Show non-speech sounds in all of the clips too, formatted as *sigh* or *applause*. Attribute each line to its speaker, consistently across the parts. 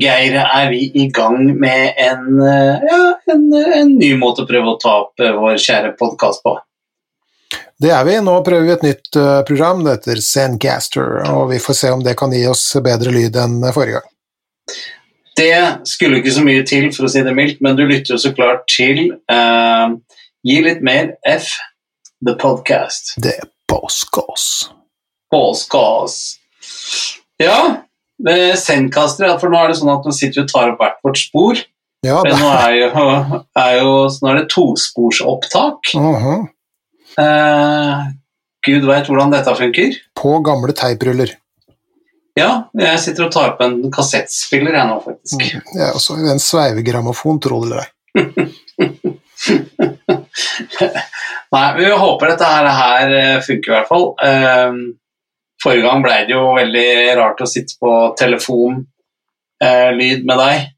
Speaker 1: Geir, er vi i gang med en, eh, ja, en, en ny måte å prøve å ta opp eh, vår kjære podkast på.
Speaker 2: Det er vi. Nå prøver vi et nytt eh, program. Det heter Zencaster, og vi får se om det kan gi oss bedre lyd enn forrige gang.
Speaker 1: Det skulle ikke så mye til, for å si det mildt, men du lytter jo så klart til uh, Gi litt mer F, The Podcast.
Speaker 2: Det er påskås.
Speaker 1: Påskås. Ja, Sendkaster, sendkastere, for nå er det sånn at nå sitter vi og tar opp hvert vårt spor.
Speaker 2: Ja,
Speaker 1: Men
Speaker 2: det,
Speaker 1: nå er jo, er jo så nå er det tosporsopptak.
Speaker 2: Mhm.
Speaker 1: Eh, Gud veit hvordan dette funker.
Speaker 2: På gamle teipruller.
Speaker 1: Ja, jeg sitter og tar opp en kassettspiller jeg nå, faktisk.
Speaker 2: Ja, også en sveivegrammofon, tro det eller *laughs* ei.
Speaker 1: Nei, vi håper dette her, her eh, funker i hvert fall. Eh, forrige gang ble det jo veldig rart å sitte på telefonlyd med deg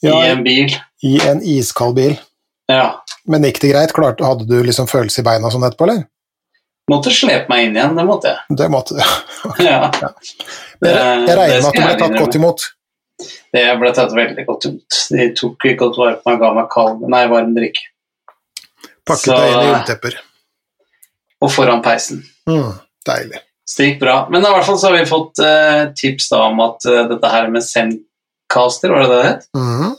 Speaker 2: Ja,
Speaker 1: i en bil.
Speaker 2: I en iskald bil.
Speaker 1: Ja.
Speaker 2: Men gikk det greit? Klart, hadde du liksom følelse i beina sånn etterpå, eller?
Speaker 1: Måtte slepe meg inn igjen, det måtte jeg.
Speaker 2: Det måtte du.
Speaker 1: Ja. *laughs*
Speaker 2: Jeg, jeg regner med at du ble tatt godt imot.
Speaker 1: Det ble tatt veldig godt imot. De tok godt vare på meg ga meg kald, nei, varm drikke.
Speaker 2: Pakket deg inn i ulltepper.
Speaker 1: Og foran peisen.
Speaker 2: Mm, deilig.
Speaker 1: Så det gikk bra. Men i hvert fall så har vi fått eh, tips da om at uh, dette her med Zencaster, var det det det het?
Speaker 2: -hmm.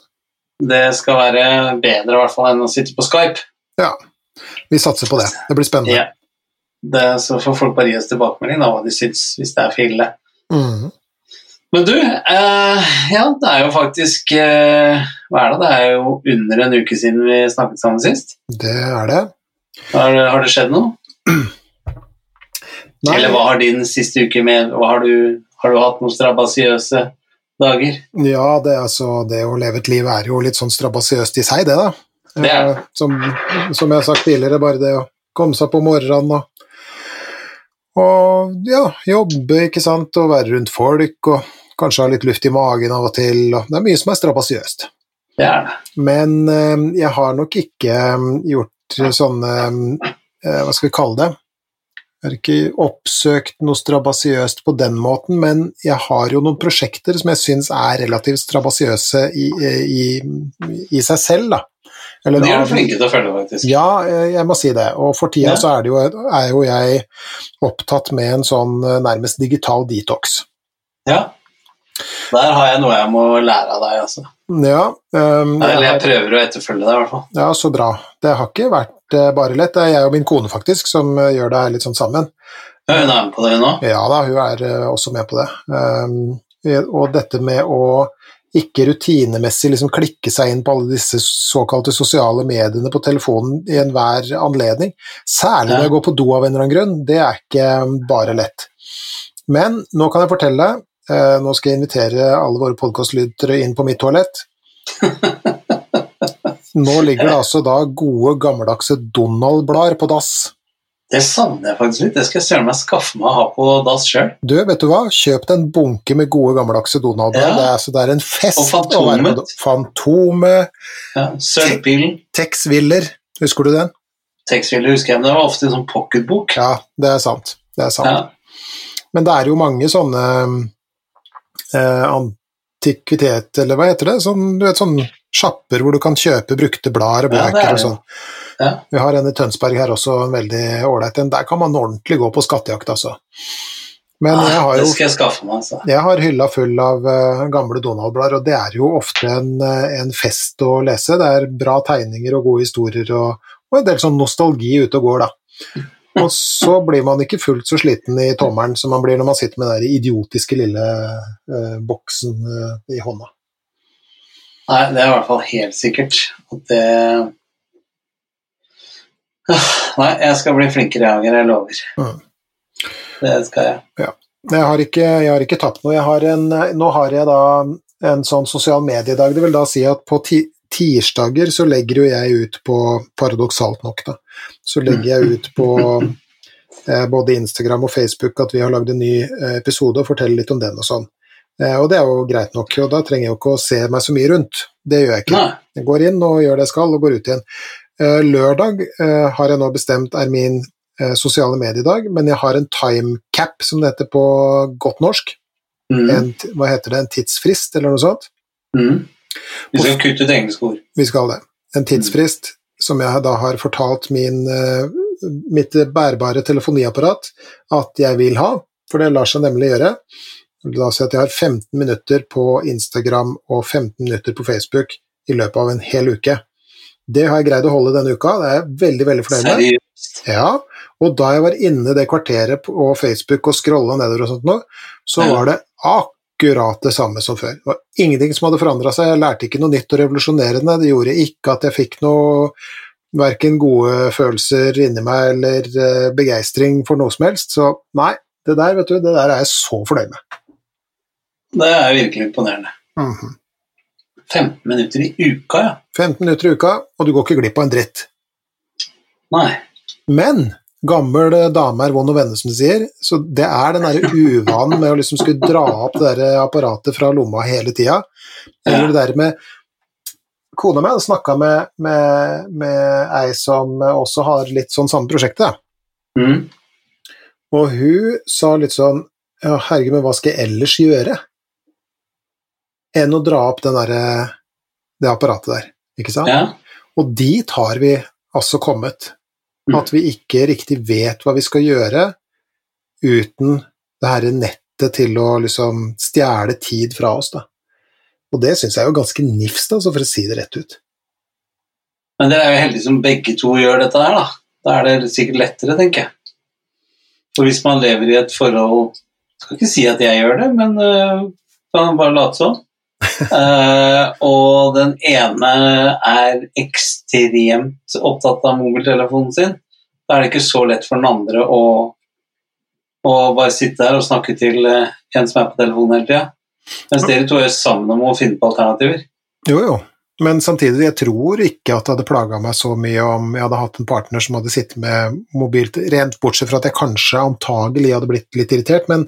Speaker 1: Det skal være bedre i hvert fall enn å sitte på Skype.
Speaker 2: Ja, vi satser på det. Det blir spennende.
Speaker 1: Ja. Det, så får folk bare gi oss tilbakemelding da, hva de syns, hvis det er for ille.
Speaker 2: Mhm.
Speaker 1: Men du, eh, ja, det er jo faktisk eh, Hva er det? Det er jo under en uke siden vi snakket sammen sist.
Speaker 2: Det er det.
Speaker 1: Har, har det skjedd noe? *clears throat*
Speaker 2: Nei,
Speaker 1: Eller hva har din siste uke med har, du, har du hatt noen strabasiøse dager?
Speaker 2: Ja, det, altså, det å leve et liv er jo litt sånn strabasiøst i seg, det, da.
Speaker 1: Det er.
Speaker 2: Eh, Som, som jeg har sagt tidligere, bare det å komme seg på morgenen og, og ja, jobbe, ikke sant, og være rundt folk, og kanskje ha litt luft i magen av og til, og det er mye som er strabasiøst.
Speaker 1: Det.
Speaker 2: Men eh, jeg har nok ikke eh, gjort sånne eh, Hva skal vi kalle det? Jeg har ikke oppsøkt noe strabasiøst på den måten, men jeg har jo noen prosjekter som jeg syns er relativt strabasiøse i, i, i seg selv, da. Eller
Speaker 1: De er du flinke til å følge, faktisk.
Speaker 2: ja, eh, jeg må si det. Og for tida
Speaker 1: Ja.
Speaker 2: så er, det jo, er jo jeg opptatt med en sånn eh, nærmest digital detox.
Speaker 1: Ja. Der har jeg noe jeg må lære av deg, altså.
Speaker 2: Ja, um, jeg
Speaker 1: Eller jeg prøver å etterfølge deg, i hvert fall.
Speaker 2: Ja, så bra. Det har ikke vært eh, bare lett. Det er jeg og min kone faktisk som eh, gjør det her litt sånn sammen.
Speaker 1: Ja, Hun er med på det nå.
Speaker 2: Ja da, hun er eh, også med på det. Um, og dette med å ikke rutinemessig liksom klikke seg inn på alle disse såkalte sosiale mediene på telefonen i enhver anledning, særlig når jeg går på do av en eller annen grunn, det er ikke bare lett. Men nå kan jeg fortelle, eh, nå skal jeg invitere alle våre podkastlyttere inn på mitt toalett. *laughs* Nå ligger det altså da gode, gammeldagse Donald-blader på dass.
Speaker 1: Det savner jeg faktisk litt. Det skal jeg søren meg skaffe meg å ha på dass sjøl.
Speaker 2: Du, vet du hva? Kjøp deg en bunke med gode, gammeldagse Donald-blader.
Speaker 1: Ja.
Speaker 2: Det, er, det er en fest
Speaker 1: Og
Speaker 2: å være med
Speaker 1: Fantomet. Ja, Sølvpilen.
Speaker 2: Tex Willer, husker du den?
Speaker 1: Tekstfiller husker jeg, men det var ofte en sånn pocketbok.
Speaker 2: Ja, det er sant. Det er sant.
Speaker 1: Ja.
Speaker 2: Men det er jo mange sånne eh, antikvitet, eller hva heter det? Sånn, du vet, sånn sjapper hvor du kan kjøpe brukte blader og
Speaker 1: er
Speaker 2: bøker
Speaker 1: ja,
Speaker 2: og sånn.
Speaker 1: Ja.
Speaker 2: Vi har en i Tønsberg her også, en veldig ålreit en. Der kan man ordentlig gå på skattejakt, altså. Men jeg har jo, det
Speaker 1: skal jeg skaffe meg, altså.
Speaker 2: jeg har hylla full av uh, gamle Donald-blader, og det er jo ofte en, eh, en fest å lese. Det er bra tegninger og gode historier, og, og en del sånn nostalgi ute og går, da. Og så blir man ikke fullt så sliten i tommelen som man blir når man sitter med den idiotiske lille eh, boksen eh, i hånda.
Speaker 1: Nei, det er i hvert fall helt sikkert at det Nei, jeg skal bli flinkere, Jager, jeg lover.
Speaker 2: Mm.
Speaker 1: Det skal jeg.
Speaker 2: Jeg har ikke, jeg har ikke tapt noe. Jeg har en, nå har jeg da en sånn sosial mediedag. Det vil da si at på ti, tirsdager så legger jo jeg ut på, paradoksalt nok, da, så legger jeg ut på eh, både Instagram og Facebook at vi har lagd en ny eh, episode og forteller litt om den og sånn. Eh, og det er jo greit nok, og da trenger jeg jo ikke å se meg så mye rundt. Det gjør jeg ikke. Jeg går inn og gjør det jeg skal, og går ut igjen. Eh, lørdag eh, har jeg nå bestemt er min eh, sosiale mediedag, men jeg har en timecap, som det heter på godt norsk.
Speaker 1: Mm.
Speaker 2: en, hva heter det, en tidsfrist, eller noe sånt.
Speaker 1: Mm. Vi skal kutte ut engelske ord.
Speaker 2: Vi skal det. En tidsfrist som jeg da har fortalt min, eh, mitt bærbare telefoniapparat at jeg vil ha, for det lar seg nemlig gjøre. La oss si at jeg har 15 minutter på Instagram og 15 minutter på Facebook i løpet av en hel uke. Det har jeg greid å holde denne uka, det er jeg veldig, veldig fornøyd med.
Speaker 1: Seriøst.
Speaker 2: Ja, og da jeg var inne det kvarteret på Facebook og scrolla nedover og sånt nå, så var det akkurat det samme som før. Det var ingenting som hadde forandra seg, jeg lærte ikke noe nytt og revolusjonerende, det gjorde ikke at jeg fikk noe verken gode følelser inni meg eller uh, begeistring for noe som helst, så nei, det der, vet du, det der er jeg så fornøyd med.
Speaker 1: Det er virkelig imponerende.
Speaker 2: Mhm.
Speaker 1: 15 minutter i uka, ja.
Speaker 2: 15 minutter i uka, og du går ikke glipp av en dritt.
Speaker 1: Nei.
Speaker 2: Men gammel dame er vond å vende, som de sier. Så det er den derre uvanen med å liksom skulle dra opp det der apparatet fra lomma hele tida. Eller det der med Kona mi snakka med, med, med ei som også har litt sånn samme prosjekt, da.
Speaker 1: Mm.
Speaker 2: og hun sa litt sånn Ja, herregud, men hva skal jeg ellers gjøre? Enn å dra opp den der, det apparatet der, ikke sant?
Speaker 1: Ja.
Speaker 2: Og dit har vi altså kommet.
Speaker 1: Mm.
Speaker 2: At vi ikke riktig vet hva vi skal gjøre uten det her nettet til å liksom stjele tid fra oss, da. Og det syns jeg er jo ganske nifst, altså, for å si det rett ut.
Speaker 1: Men dere er jo heldige som begge to gjør dette her, da. Da er det sikkert lettere, tenker jeg. For hvis man lever i et forhold Skal ikke si at jeg gjør det, men uh, kan bare late som. *laughs* Eh, og den ene er ekstremt opptatt av mobiltelefonen sin. Da er det ikke så lett for den andre å, å bare sitte der og snakke til uh, en som er på telefonen hele tida. Mens dere to er sammen om å finne på alternativer.
Speaker 2: Jo, jo. Men samtidig, jeg tror ikke at det hadde plaga meg så mye om jeg hadde hatt en partner som hadde sittet med mobilt, rent bortsett fra at jeg kanskje antagelig hadde blitt litt irritert, men,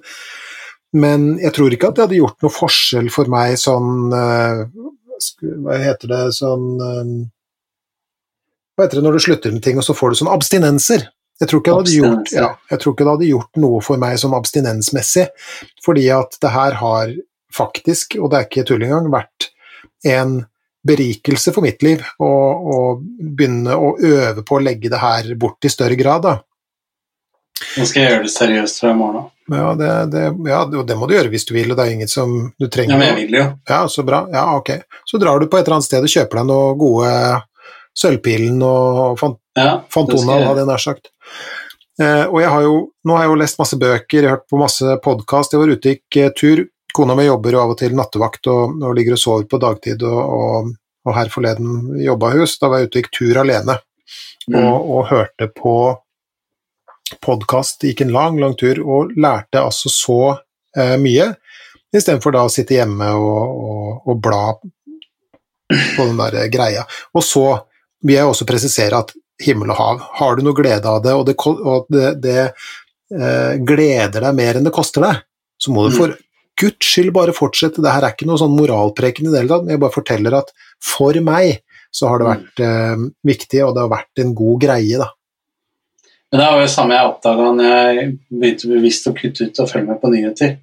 Speaker 2: men jeg tror ikke at det hadde gjort noe forskjell for meg sånn eh, Hva heter det sånn eh, Hva heter det når du slutter med ting, og så får du sånn abstinenser? Jeg tror, gjort, ja, jeg tror ikke det hadde gjort noe for meg som abstinensmessig, fordi at det her har faktisk, og det er ikke tull engang, vært en berikelse for mitt liv å begynne å øve på å legge det her bort i større grad. Da.
Speaker 1: Nå skal jeg gjøre det seriøst fra i morgen av.
Speaker 2: Ja, det, det, ja, det må du gjøre hvis du vil, og det er ingen som du trenger Ja,
Speaker 1: men jeg vil jo.
Speaker 2: Ja, så bra. Ja, ok. Så drar du på et eller annet sted og kjøper deg noe gode Sølvpilen og fan,
Speaker 1: Ja,
Speaker 2: Fantonal, hadde jeg nær sagt. Eh, og jeg har jo, nå har jeg jo lest masse bøker, jeg hørt på masse podkast. Jeg var ute gikk eh, tur. Kona mi jobber jo av og til nattevakt og, og ligger og sover på dagtid, og, og, og her forleden jobba hus. da var jeg ute og gikk tur alene
Speaker 1: Mm.
Speaker 2: og hørte på podkast. Gikk en lang, lang tur og lærte altså så eh, mye, istedenfor da å sitte hjemme og, og, og bla på den der greia. Og så vil jeg også presisere at himmel og hav, har du noe glede av det, og det, og det, det eh, gleder deg mer enn det koster deg, så må du
Speaker 1: Mm.
Speaker 2: for guds skyld bare fortsette. Det her er ikke noe sånn moralpreken i det hele tatt, men jeg bare forteller at for meg så har det
Speaker 1: Mm.
Speaker 2: vært eh, viktig, og det har vært en god greie, da.
Speaker 1: Men det var jo det samme jeg oppdaga når jeg begynte bevisst å kutte ut og følge med på nyheter.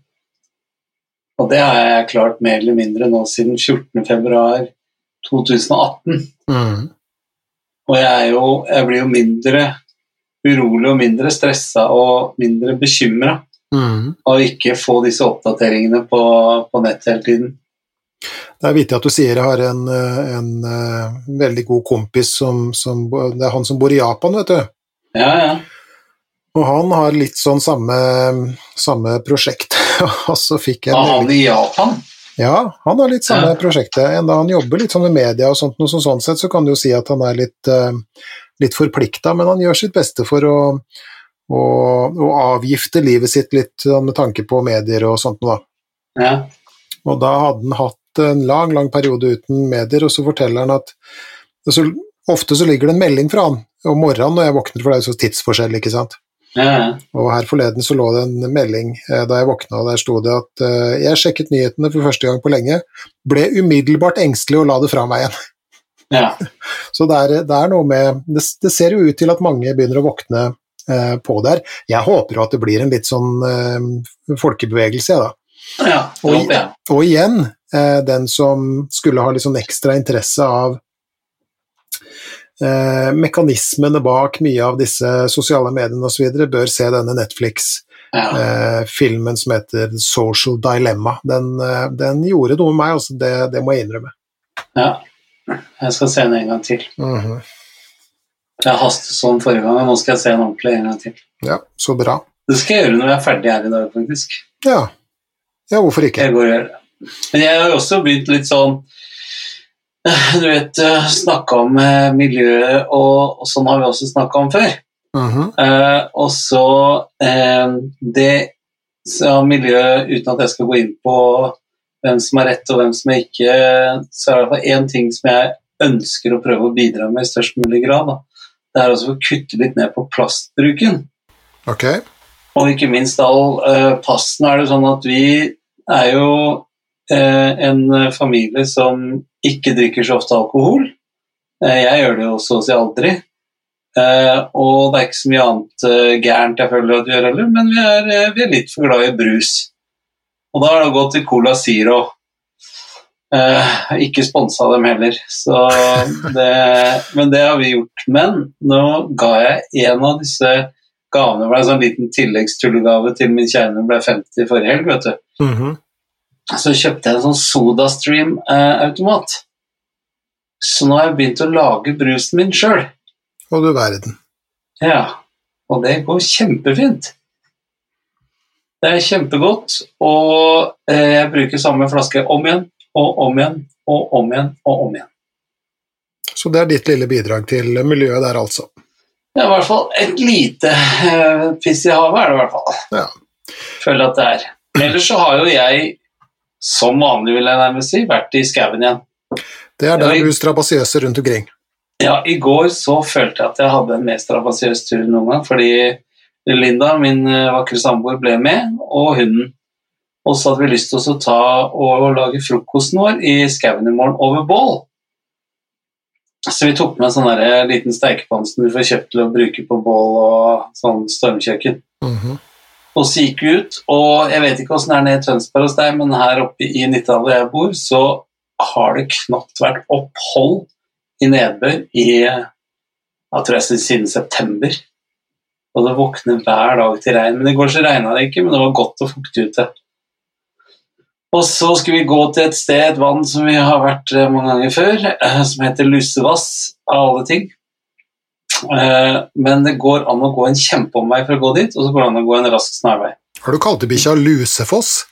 Speaker 1: Og det har jeg klart mer eller mindre nå siden 14. februar 2018.
Speaker 2: Mm.
Speaker 1: Og jeg, er jo, jeg blir jo mindre urolig og mindre stressa og mindre bekymra
Speaker 2: Mm.
Speaker 1: av ikke få disse oppdateringene på, på nett hele tiden.
Speaker 2: Det er vittig at du sier jeg har en, eh, en eh, veldig god kompis som, som Det er han som bor i Japan, vet du.
Speaker 1: Ja, ja.
Speaker 2: Og han har litt sånn samme, samme prosjekt. *laughs* og så fikk jeg
Speaker 1: han i Japan?
Speaker 2: Ja, han har litt samme
Speaker 1: Ja.
Speaker 2: prosjektet. Enda han jobber litt sånn med media og sånt, noe sånn, sånn sett, så kan du jo si at han er litt, uh, litt forplikta, men han gjør sitt beste for å, å, å avgifte livet sitt litt sånn med tanke på medier og sånt noe, da.
Speaker 1: Ja.
Speaker 2: Og da hadde han hatt en lang, lang periode uten medier, og så forteller han at så, ofte så ligger det en melding fra han om morgenen når jeg våkner, for det er jo så tidsforskjell, ikke sant.
Speaker 1: ja.
Speaker 2: Og her forleden så lå det en melding eh, da jeg våkna, og der sto det at eh, jeg sjekket nyhetene for første gang på lenge, ble umiddelbart engstelig og la det fra meg igjen.
Speaker 1: ja. *laughs*
Speaker 2: Så det er, det er noe med det, det ser jo ut til at mange begynner å våkne eh, på der. Jeg håper jo at det blir en litt sånn eh, folkebevegelse, jeg, da.
Speaker 1: Ja,
Speaker 2: Og-. Og igjen, eh, den som skulle ha litt sånn ekstra interesse av eh, mekanismene bak mye av disse sosiale mediene osv., bør se denne Netflix-filmen
Speaker 1: Ja.
Speaker 2: som heter Social Dilemma. Den, eh, den gjorde noe med meg, altså, det, det må jeg innrømme.
Speaker 1: ja. Jeg skal se den en gang til.
Speaker 2: Mhm.
Speaker 1: Jeg hastet sånn forrige gang, og nå skal jeg se den ordentlig en gang til.
Speaker 2: Ja, så bra.
Speaker 1: Det skal jeg gjøre når jeg er ferdig her i dag, faktisk.
Speaker 2: Ja. ja, hvorfor ikke?
Speaker 1: Jeg går og gjør det. Men jeg har også begynt litt sånn Du vet, snakka om eh, miljøet, og, og sånn har vi også snakka om før.
Speaker 2: Mhm.
Speaker 1: Eh, og så eh, det så miljøet, uten at jeg skal gå inn på hvem som har rett og hvem som ikke, så er det i hvert fall én ting som jeg ønsker å prøve å bidra med i størst mulig grad. Da. Det er også å kutte litt ned på plastbruken.
Speaker 2: Ok.
Speaker 1: Og ikke minst all eh, plasten er det sånn at vi er jo eh, en familie som ikke drikker så ofte alkohol. Eh, jeg gjør det jo så å si aldri. Eh, og det er ikke så mye annet eh, gærent jeg føler at vi gjør heller, men vi er, eh, vi er litt for glad i brus. Og da har det gått til Cola Zero. Eh, ikke sponsa dem heller, det, men det har vi gjort. Men nå ga jeg en av disse gavene, det ble en sånn liten tilleggstullegave til min kjære ble 50 forrige helg, vet du.
Speaker 2: Mhm.
Speaker 1: Så kjøpte jeg en sånn SodaStream-automat. Så nå har jeg begynt å lage brusen min sjøl.
Speaker 2: Og du verden.
Speaker 1: Ja, og det går kjempefint. Det er kjempegodt, og eh, jeg bruker samme flaske om igjen og om igjen og om igjen og om igjen.
Speaker 2: Så det er ditt lille bidrag til miljøet der, altså.
Speaker 1: Det er i hvert fall et lite eh, piss i havet, er det i hvert fall.
Speaker 2: Ja.
Speaker 1: Føler at det er. Ellers så har jo jeg, som vanlig vil jeg nærmest si, vært i skauen igjen.
Speaker 2: Det er der du strabasiøser rundt omkring.
Speaker 1: Ja, i går så følte jeg at jeg hadde en mer strabasiøs tur enn noen gang, fordi Linda, min eh, vakre samboer, ble med, og hunden. Og så hadde vi lyst til å ta og lage frokosten vår i skauen i morgen over bål. Så vi tok med en sånn eh, liten stekepanne som du får kjøpt til å bruke på bål og sånn stormkjøkken.
Speaker 2: Mhm.
Speaker 1: Og så gikk vi ut, og jeg vet ikke åssen det er nede i Tønsberg hos deg, men her oppe i Nittedal hvor jeg bor, så har det knapt vært opphold i nedbør i jeg tror jeg siden september. Og det våkner hver dag til regn. Men i går så regna det ikke, men det var godt og fuktig ute. Og så skulle vi gå til et sted, et vann som vi har vært eh, mange ganger før, eh, som heter Lusevass, av alle ting. Eh, Men det går an å gå en kjempeomvei for å gå dit, og så går det an å gå en rask snarvei.
Speaker 2: Har du kalt bikkja Lusefoss?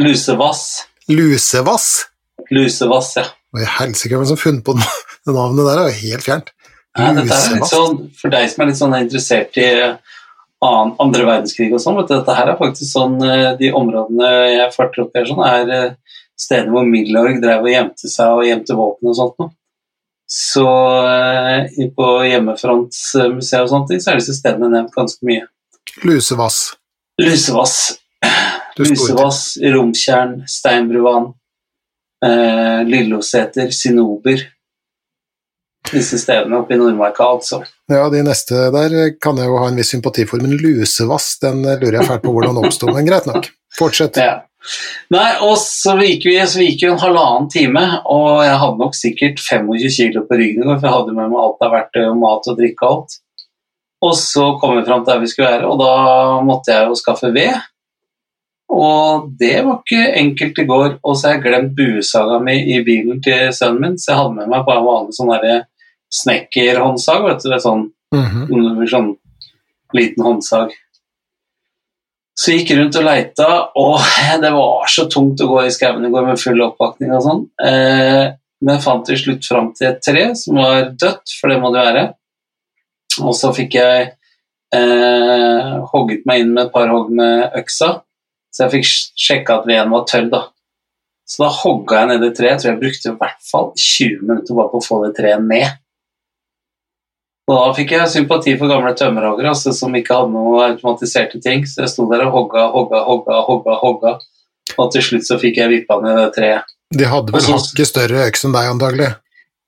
Speaker 1: Lusevass.
Speaker 2: Lusevass?
Speaker 1: Lusevass, ja.
Speaker 2: Helsike, hvem som har funnet på det *laughs* navnet der, Det er jo helt fjernt.
Speaker 1: ja dette er litt sånn, for deg som er litt sånn interessert i annen, andre verdenskrig og sånn, vet du, dette her er faktisk sånn eh, De områdene jeg farter opp her, sånn, er eh, steder hvor Milorg drev og gjemte seg og gjemte våpen og sånt noe. Så eh, på Hjemmefrontsmuseet og sånt, så er disse stedene nevnt ganske mye.
Speaker 2: Lusevass.
Speaker 1: Lusevass, Lusevass, Romtjern, Steinbruvann, eh, Lilloseter, Sinober. Disse stedene oppe i Nordmarka, altså.
Speaker 2: Ja, de neste der kan jeg jo ha en viss sympati for, men lusevass, den lurer jeg fælt på hvordan oppsto, men greit nok. Fortsett.
Speaker 1: Ja. Nei, og så gikk vi så gikk vi en halvannen time, og jeg hadde nok sikkert 25 kilo på ryggen for jeg hadde med meg alt av verktøy og mat og drikke og alt. Og så kom vi fram til der vi skulle være, og da måtte jeg jo skaffe ved. Og det var ikke enkelt i går, og så har jeg glemt buesaga mi i bilen til sønnen min, så jeg hadde med meg bare vanlig sånn snekkerhåndsag, vet du, sånn
Speaker 2: mm
Speaker 1: -hmm. sånn liten håndsag. Så jeg gikk rundt og leita, og *laughs* det var så tungt å gå i skauen i går med full oppvakning og sånn. Eh, men jeg fant til slutt fram til et tre som var dødt, for det må det være. Og så fikk jeg eh, hogget meg inn med et par hogg med øksa, så jeg fikk sjekka at veden var tørr, da. Så da hogga jeg ned det treet. Jeg tror jeg brukte i hvert fall 20 minutter bare på å få det treet ned. Og da fikk jeg sympati for gamle tømmerhoggere altså, som ikke hadde noe automatiserte ting. Så jeg sto der og hogga, hogga, hogga, hogga, hogga. Og til slutt så fikk jeg vippa ned det treet.
Speaker 2: De hadde vel
Speaker 1: Og
Speaker 2: hakket større øks enn deg, antagelig.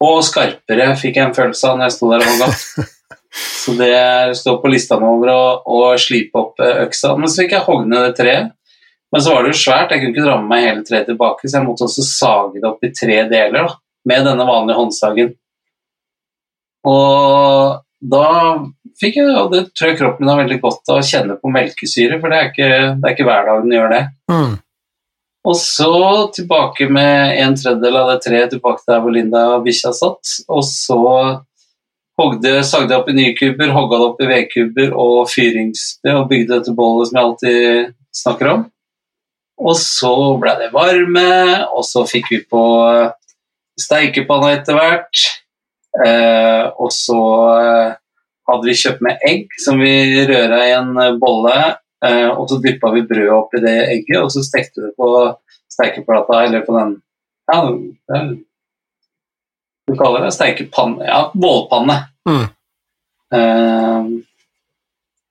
Speaker 1: Og skarpere fikk jeg en følelse av når jeg sto der og hogga. *laughs* Så det står på lista nå over å, å slipe opp eh, øksa. Men så fikk jeg hogd ned det treet. Men så var det jo svært, jeg kunne ikke dra med meg hele treet tilbake, så jeg måtte også sage det opp i tre deler da, med denne vanlige håndsagen. Og da fikk jeg, og det tror jeg kroppen min har veldig godt av, å kjenne på melkesyre, for det er ikke, det er ikke hver dag den gjør det.
Speaker 2: Mm.
Speaker 1: Og så tilbake med en tredjedel av det treet tilbake der hvor Linda og bikkja satt. Og så hogde, sagde jeg opp i nye kuber, hogga det opp i vedkuber og fyringssted og bygde dette bålet som jeg alltid snakker om. Og så ble det varme, og så fikk vi på steikepanna etter hvert. Eh, og så eh, hadde vi kjøpt med egg som vi røra i en bolle. Eh, og så dyppa vi brødet oppi det egget, og så stekte vi det på steikeplata, eller på den Ja, er- du kaller det steikepanne Ja, bålpanne.
Speaker 2: Mm.
Speaker 1: Eh,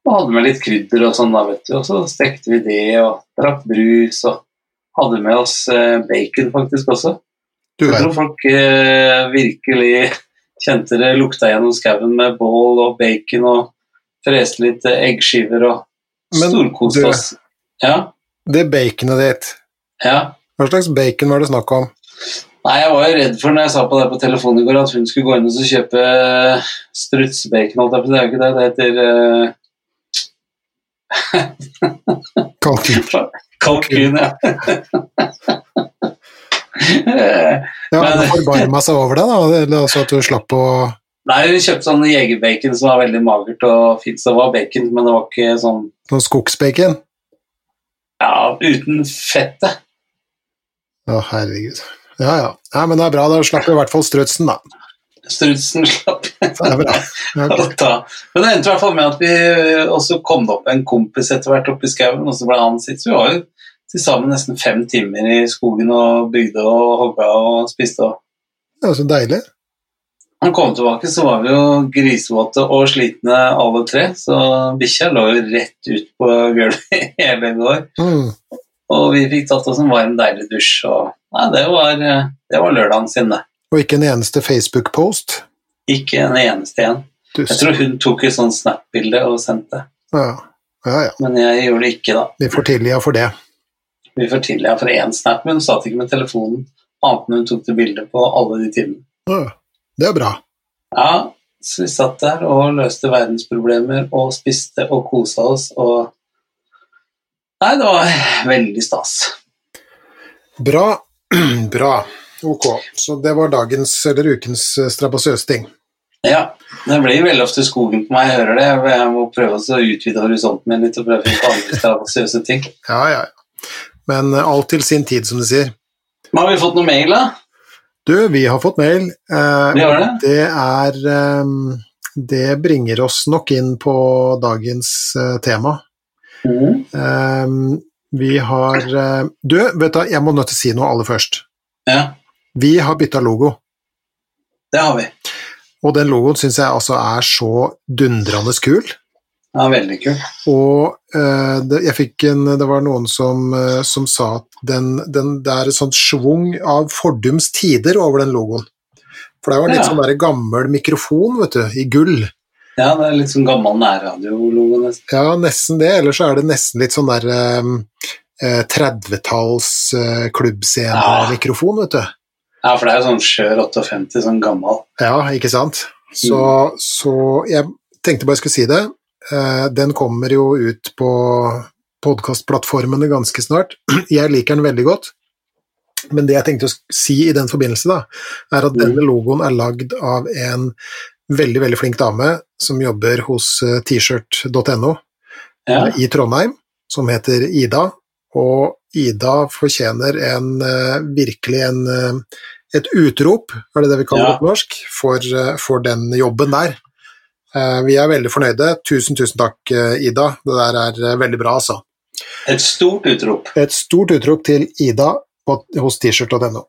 Speaker 1: og hadde med litt krydder og sånn, da, vet du. Og så stekte vi det og drakk brus og hadde med oss eh, bacon faktisk også.
Speaker 2: Du
Speaker 1: Jeg tror folk eh, virkelig kjente det lukta gjennom skauen med bål og bacon og freste litt eggskiver og storkoste oss. Ja,
Speaker 2: Det baconet ditt,
Speaker 1: ja.
Speaker 2: hva slags bacon var det snakk om?
Speaker 1: Nei, jeg var jo redd for når jeg sa på det på telefonen i går, at hun skulle gå inn og så kjøpe strutsbacon strutsebacon. Det er jo ikke det, det heter eh, *laughs*
Speaker 2: Kalkun.
Speaker 1: kalkun. Ja. *laughs* *laughs* *laughs*
Speaker 2: Ja,
Speaker 1: Men-
Speaker 2: forbarma seg over det, da, eller altså at du slapp å
Speaker 1: Nei, hun kjøpte sånn jegerbacon som var veldig magert og fint. Så det var bacon, men det var ikke sånn
Speaker 2: Noe skogsbacon?
Speaker 1: ja, uten fettet.
Speaker 2: Å, herregud. Ja, ja. Nei, men det er bra, da slapp du i hvert fall strutsen, da.
Speaker 1: Strutsen slapp
Speaker 2: Det er bra. *laughs* Ja.
Speaker 1: Men det endte i hvert fall med at vi også kom det opp en kompis etter hvert oppe i skauen, og så ble han sitt. Så vi var jo til sammen nesten fem timer i skogen og bygde og hogga og spiste. Og.
Speaker 2: Det var så deilig.
Speaker 1: Han kom tilbake, så var vi jo grisvåte og slitne alle tre, så bikkja lå jo rett ut på gulvet *laughs* hele går.
Speaker 2: Mm.
Speaker 1: Og vi fikk tatt oss en varm, deilig dusj, og nei, det var, det var lørdagen sin, det.
Speaker 2: Og ikke en eneste Facebook-post.
Speaker 1: Ikke en eneste en.
Speaker 2: Du-
Speaker 1: Jeg tror hun tok et sånt Snap-bilde og sendte,
Speaker 2: Ja. ja, ja.
Speaker 1: men jeg gjorde det ikke, da.
Speaker 2: Vi får tilgi for det.
Speaker 1: Vi får tilgi for én Snap, men hun satt ikke med telefonen annet enn hun tok det bildet på alle de timene.
Speaker 2: Det er bra.
Speaker 1: Ja, så vi satt der og løste verdensproblemer og spiste og kosa oss og Nei, det var veldig stas.
Speaker 2: Bra. *clears throat* Bra. Ok. Så det var dagens eller ukens eh, strabasiøse.
Speaker 1: Ja, det blir veldig ofte skogen på meg, jeg hører det. Jeg må prøve å utvide horisonten min litt og prøve å finne andre strabasiøse ting.
Speaker 2: Ja, ja, ja. Men eh, alt til sin tid, som de sier.
Speaker 1: Men har vi fått noe mail, da?
Speaker 2: Du, vi har fått mail. Eh,
Speaker 1: har det?
Speaker 2: Det er eh, Det bringer oss nok inn på dagens eh, tema. Eh, vi har eh, Du, vet du, jeg må nødt til å si noe aller først.
Speaker 1: Ja,
Speaker 2: Vi har bytta logo.
Speaker 1: det har vi.
Speaker 2: Og den logoen syns jeg altså er så dundrende kul.
Speaker 1: Ja, veldig kult.
Speaker 2: Og eh, det, jeg fikk en, det var noen som, eh, som sa at den, den, det er et sånt schwung av fordums tider over den logoen. For det jo litt
Speaker 1: Ja.
Speaker 2: sånn gammel mikrofon, vet du, i gull.
Speaker 1: Ja, det er litt sånn gammel nærradio-logo nesten.
Speaker 2: Ja, nesten det. Eller så er det nesten litt sånn der eh, eh, 30-talls eh, ja. vet du.
Speaker 1: Ja, for det er jo sånn skjør 58, sånn gammel.
Speaker 2: Ja, ikke sant? Så, så jeg tenkte bare jeg skulle si det. Eh, Den kommer jo ut på podkastplattformene ganske snart. *clears throat* Jeg liker den veldig godt. Men det jeg tenkte å si i den forbindelse, da, er at denne logoen er lagd av en veldig, veldig flink dame som jobber hos tshirt.no t-shirt.no
Speaker 1: Ja,
Speaker 2: i Trondheim, som heter Ida. Og Ida fortjener en, eh, virkelig en, eh, et utrop, er det det vi kaller
Speaker 1: Ja.
Speaker 2: det på norsk, for, eh, for den jobben der. Eh, Vi er veldig fornøyde. Tusen, tusen takk, eh, Ida. Det der er eh, veldig bra, altså.
Speaker 1: et stort utrop.
Speaker 2: Et stort utrop til Ida på, hos t-shirt.no.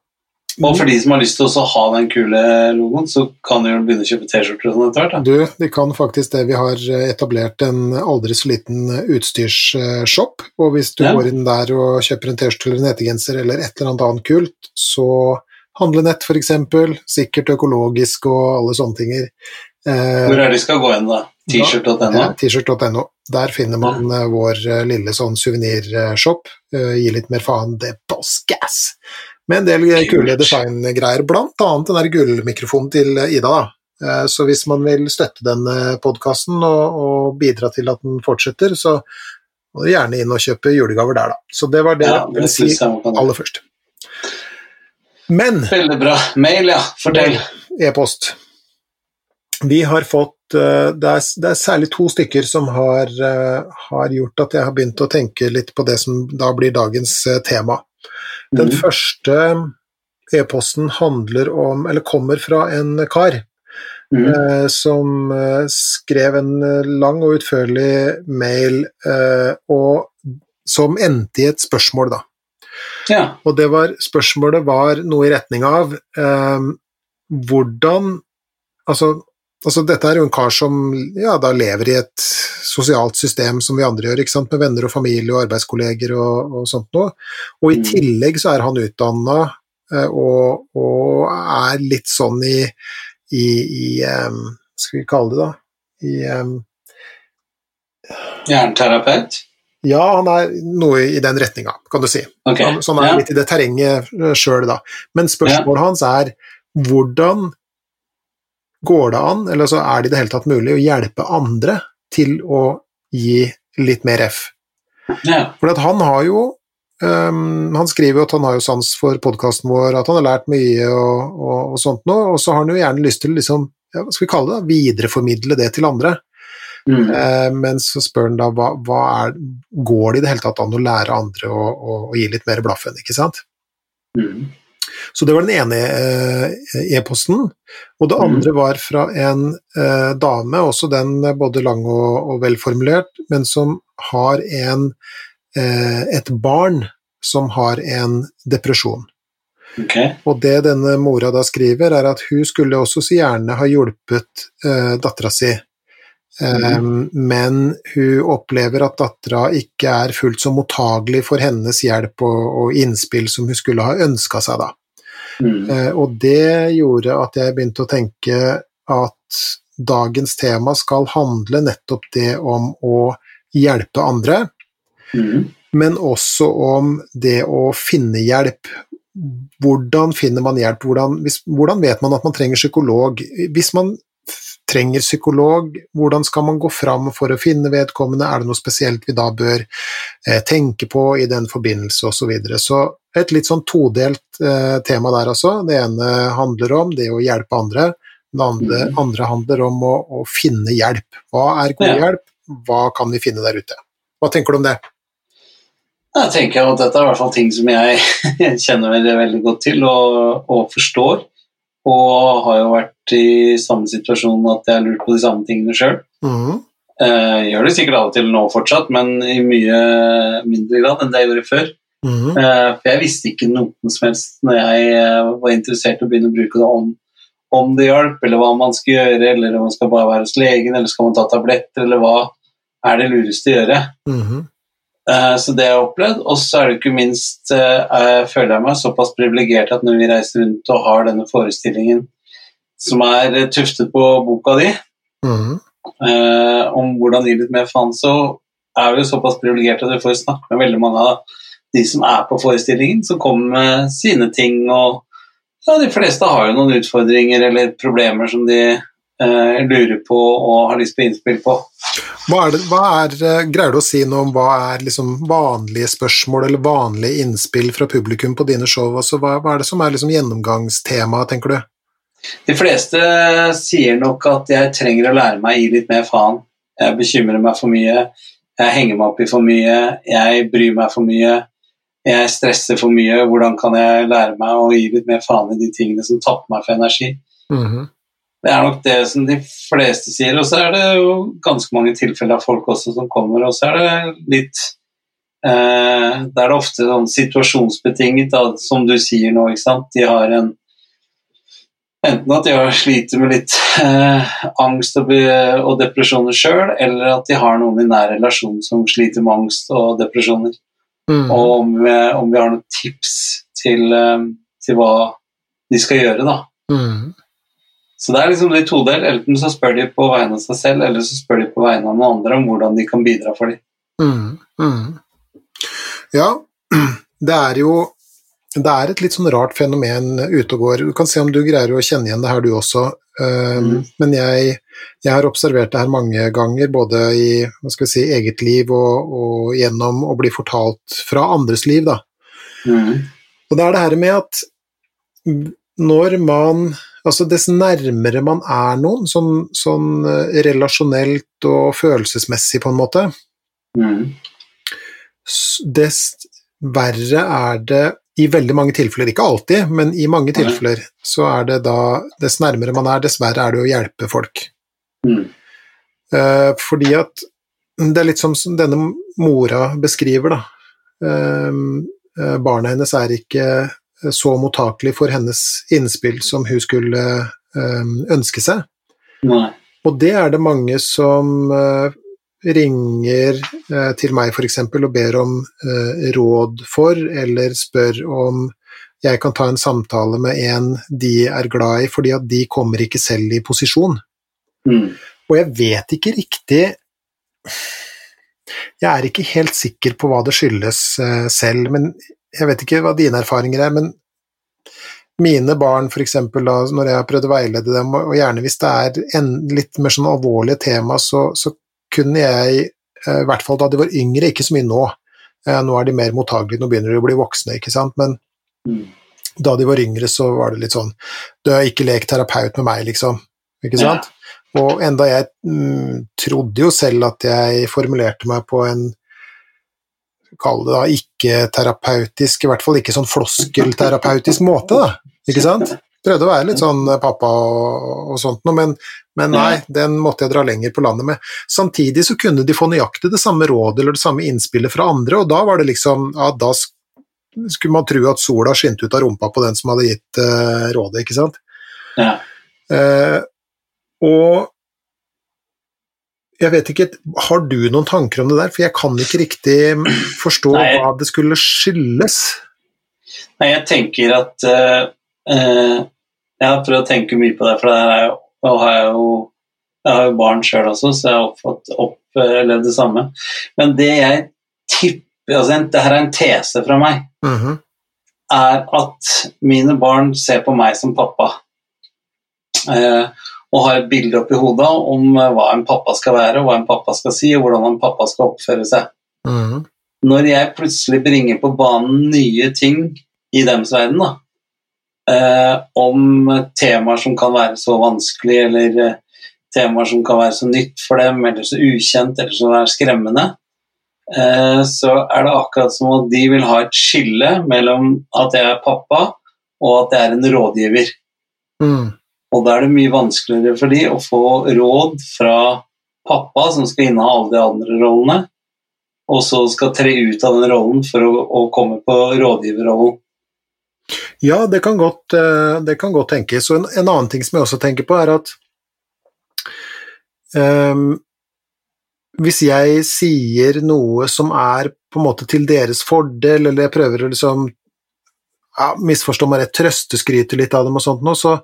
Speaker 1: Og for de som har lyst til å ha den kule logoen, så kan de jo begynne å kjøpe T-skjorter og sånn etter hvert.
Speaker 2: Du, de kan faktisk det. Vi har etablert en aldri så liten utstyrsshop, og hvis du
Speaker 1: Ja.
Speaker 2: går inn der og kjøper en T-skjorte eller en hettegenser eller et eller annet annet kult, så handlenett for eksempel, sikkert økologisk og alle sånne tinger. Eh,
Speaker 1: Hvor er det de skal gå hen, da? T-shirt.no.
Speaker 2: T-shirt.no. Der finner man uh, vår uh, lille sånn suvenirshop. Gi litt mer faen, det er boss gas! Med en del kule designgreier, blant annet den der gullmikrofonen til Ida. da. Så hvis man vil støtte denne podkasten og, og bidra til at den fortsetter, så må du gjerne inn og kjøpe julegaver der, da. Så det var det
Speaker 1: Ja,
Speaker 2: jeg ville si aller først. Men
Speaker 1: Veldig bra. Mail, ja. Fortell.
Speaker 2: e-post. Vi har fått eh, det er, det er særlig to stykker som har, eh, har gjort at jeg har begynt å tenke litt på det som da blir dagens eh, tema. Den
Speaker 1: mm.
Speaker 2: første e-posten handler om, eller kommer fra en kar
Speaker 1: Mm.
Speaker 2: eh, som skrev en lang og utførlig mail eh, og, som endte i et spørsmål, da.
Speaker 1: Ja.
Speaker 2: Og det var, spørsmålet var noe i retning av eh, hvordan altså, altså dette er jo en kar som ja, da lever i et sosialt system som vi andre gjør, med venner og familie og arbeidskolleger og, og sånt noe. Og i
Speaker 1: Mm.
Speaker 2: tillegg så er han utdanna eh, og, og er litt sånn i, i, i um, skal vi kalle det, da? I eh,
Speaker 1: Jernterapeut.
Speaker 2: Ja, han er noe i den retninga, kan du si.
Speaker 1: Okay.
Speaker 2: Han, så han er
Speaker 1: Ja.
Speaker 2: litt i det terrenget sjøl, da. Men spørsmålet hans er hvordan går det an, eller så er det i det hele tatt mulig, å hjelpe andre til å gi litt mer F?
Speaker 1: Ja.
Speaker 2: For han har jo um, Han skriver jo at han har jo sans for podkasten vår, at han har lært mye og, og, og sånt noe, og så har han jo gjerne lyst til liksom, ja, hva skal vi kalle det, da? videreformidle det til andre.
Speaker 1: Mm.
Speaker 2: Uh, men så spør han da hva, hva er, går det i det hele tatt an å lære andre å, å, å gi litt mer blaffen, ikke sant?
Speaker 1: Mm.
Speaker 2: Så det var den ene eh, e-posten. Og det
Speaker 1: Mhm.
Speaker 2: andre var fra en eh, dame, også den eh, både lang og, og velformulert, men som har en, eh, et barn som har en depresjon.
Speaker 1: Okay.
Speaker 2: Og det denne mora da skriver, er at hun skulle også så gjerne ha hjulpet eh, dattera si, Mm. men hun opplever at dattera ikke er fullt så mottagelig for hennes hjelp og, og innspill som hun skulle ha ønska seg, da.
Speaker 1: Mm.
Speaker 2: Eh, og det gjorde at jeg begynte å tenke at dagens tema skal handle nettopp det om å hjelpe andre,
Speaker 1: Mm.
Speaker 2: men også om det å finne hjelp. Hvordan finner man hjelp? Hvordan, hvis, hvordan vet man at man trenger psykolog? Hvis man trenger psykolog, hvordan skal man gå fram for å finne vedkommende? Er det noe spesielt vi da bør eh, tenke på i den forbindelse, osv. Så, videre. så et litt sånn todelt eh, tema der altså. Det ene handler om det å hjelpe andre. Det andre,
Speaker 1: mm.
Speaker 2: andre handler om å, å finne hjelp. Hva er god
Speaker 1: Ja.
Speaker 2: hjelp? Hva kan vi finne der ute? Hva tenker du om det?
Speaker 1: Jeg tenker at dette er i hvert fall ting som jeg *laughs* kjenner veldig, veldig godt til og, og forstår. Og har jo vært i samme situasjon at jeg har lurt på de samme tingene sjøl.
Speaker 2: Mhm.
Speaker 1: Eh, gjør det sikkert av og til nå fortsatt, men i mye mindre grad enn det jeg gjorde før. Eh, for jeg visste ikke noe som helst når jeg eh, var interessert i å begynne å bruke det om, om det hjalp, eller hva man skal gjøre, eller om man skal bare være hos legen, eller skal man ta tabletter, eller hva er det lureste å gjøre.
Speaker 2: Mhm.
Speaker 1: Eh, Så det har jeg opplevd. Og så er det ikke minst eh, jeg føler jeg meg såpass privilegert at når vi reiser rundt og har denne forestillingen som er eh, tuftet på boka di, eh, om hvordan gi litt mer faen, så er vi såpass privilegert at vi får snakke med veldig mange av de som er på forestillingen, som kommer med sine ting. Og ja, de fleste har jo noen utfordringer eller problemer som de eh, lurer på og har lyst på innspill på.
Speaker 2: Hva er det, hva er, eh, greier du å si noe om hva er liksom vanlige spørsmål eller vanlige innspill fra publikum på dine show? Altså, hva, hva er det som er liksom gjennomgangstemaet, tenker du?
Speaker 1: De fleste sier nok at jeg trenger å lære meg å gi litt mer faen. Jeg bekymrer meg for mye, jeg henger meg opp i for mye, jeg bryr meg for mye, jeg stresser for mye. Hvordan kan jeg lære meg å gi litt mer faen i de tingene som tapper meg for energi?
Speaker 2: Mhm.
Speaker 1: Det er nok det som de fleste sier, og så er det jo ganske mange tilfeller av folk også som kommer, og så er det litt eh, Da er det ofte sånn situasjonsbetinget, da, som du sier nå, ikke sant. De har en Enten at de har sliter med litt eh, angst og, og depresjoner sjøl, eller at de har noen i nær relasjon som sliter med angst og depresjoner.
Speaker 2: Mm.
Speaker 1: Og om vi, om vi har noen tips til, eh, til hva de skal gjøre, da.
Speaker 2: Mhm.
Speaker 1: Så det er liksom de todel. Enten så spør de på vegne av seg selv, eller så spør de på vegne av noen andre om hvordan de kan bidra for dem.
Speaker 2: Mm, mm. Ja, *clears throat* det er jo det er et litt sånn rart fenomen ute og går. Du kan se om du greier å kjenne igjen det her, du også. Um,
Speaker 1: Mm.
Speaker 2: Men jeg, jeg har observert det her mange ganger, både i si, eget liv og, og gjennom å bli fortalt fra andres liv. Da.
Speaker 1: Mm.
Speaker 2: Og det er det her med at når man Altså dess nærmere man er noen, sånn, sånn eh, relasjonelt og følelsesmessig, på en måte,
Speaker 1: Mm.
Speaker 2: dess verre er det i veldig mange tilfeller, ikke alltid, men i mange tilfeller, så er det da Dess nærmere man er, dess verre er det å hjelpe folk.
Speaker 1: Mm.
Speaker 2: Eh, fordi at det er litt som denne mora beskriver, da. Eh, eh, barnet hennes er ikke så mottakelig for hennes innspill som hun skulle eh, ønske seg.
Speaker 1: Nei.
Speaker 2: Og det er det mange som eh, ringer eh, til meg f.eks. og ber om eh, råd for, eller spør om jeg kan ta en samtale med en de er glad i, fordi at de kommer ikke selv i posisjon.
Speaker 1: Mm.
Speaker 2: Og jeg vet ikke riktig Jeg er ikke helt sikker på hva det skyldes eh, selv, men jeg vet ikke hva dine erfaringer er, men mine barn, eksempel, da, når jeg har prøvd å veilede dem, og gjerne hvis det er en litt mer sånn alvorlige tema, så, så kunne jeg, eh, i hvert fall da de var yngre, ikke så mye nå, eh, nå er de mer mottagelige, nå begynner de å bli voksne, ikke sant, men
Speaker 1: Mm.
Speaker 2: da de var yngre, så var det litt sånn Du har ikke lekt terapeut med meg, liksom. Ikke
Speaker 1: Ja.
Speaker 2: Og enda jeg mm, trodde jo selv at jeg formulerte meg på en Kall det da ikke-terapeutisk, i hvert fall ikke sånn floskelterapeutisk måte, da. Ikke sant? Prøvde å være litt sånn pappa og, og sånt noe, men, men nei, den måtte jeg dra lenger på landet med. Samtidig så kunne de få nøyaktig det samme rådet eller det samme innspillet fra andre, og da var det liksom Ja, da skulle man tro at sola skinte ut av rumpa på den som hadde gitt uh, rådet, ikke sant?
Speaker 1: Ja.
Speaker 2: Uh, og jeg vet ikke, har du noen tanker om det der? For jeg kan ikke riktig forstå
Speaker 1: Nei.
Speaker 2: hva det skulle skyldes.
Speaker 1: Nei, jeg tenker at uh, uh, Jeg har prøvd å tenke mye på det, for det er jo, har jeg jo jeg har jo barn sjøl også, så jeg har fått opplevd det samme. Men det jeg tipper altså, Det her er en tese fra meg.
Speaker 2: Mhm.
Speaker 1: er at mine barn ser på meg som pappa. Eh, og har et bilde oppi hodet om eh, hva en pappa skal være, hva en pappa skal si, og hvordan en pappa skal oppføre seg.
Speaker 2: Mm.
Speaker 1: Når jeg plutselig bringer på banen nye ting i deres verden, da, eh, om temaer som kan være så vanskelig, eller eh, temaer som kan være så nytt for dem, eller så ukjent, eller er skremmende, eh, så er det akkurat som at de vil ha et skille mellom at jeg er pappa, og at jeg er en rådgiver.
Speaker 2: Mhm.
Speaker 1: Og da er det mye vanskeligere for de å få råd fra pappa, som skal inneha alle de andre rollene, og så skal tre ut av den rollen for å, å komme på rådgiverrollen.
Speaker 2: Ja, det kan godt, eh, det kan godt tenkes. Og en, en annen ting som jeg også tenker på, er at um, hvis jeg sier noe som er på en måte til deres fordel, eller jeg prøver å liksom ja, misforstå meg rett, trøsteskryte litt av dem og sånt nå, så,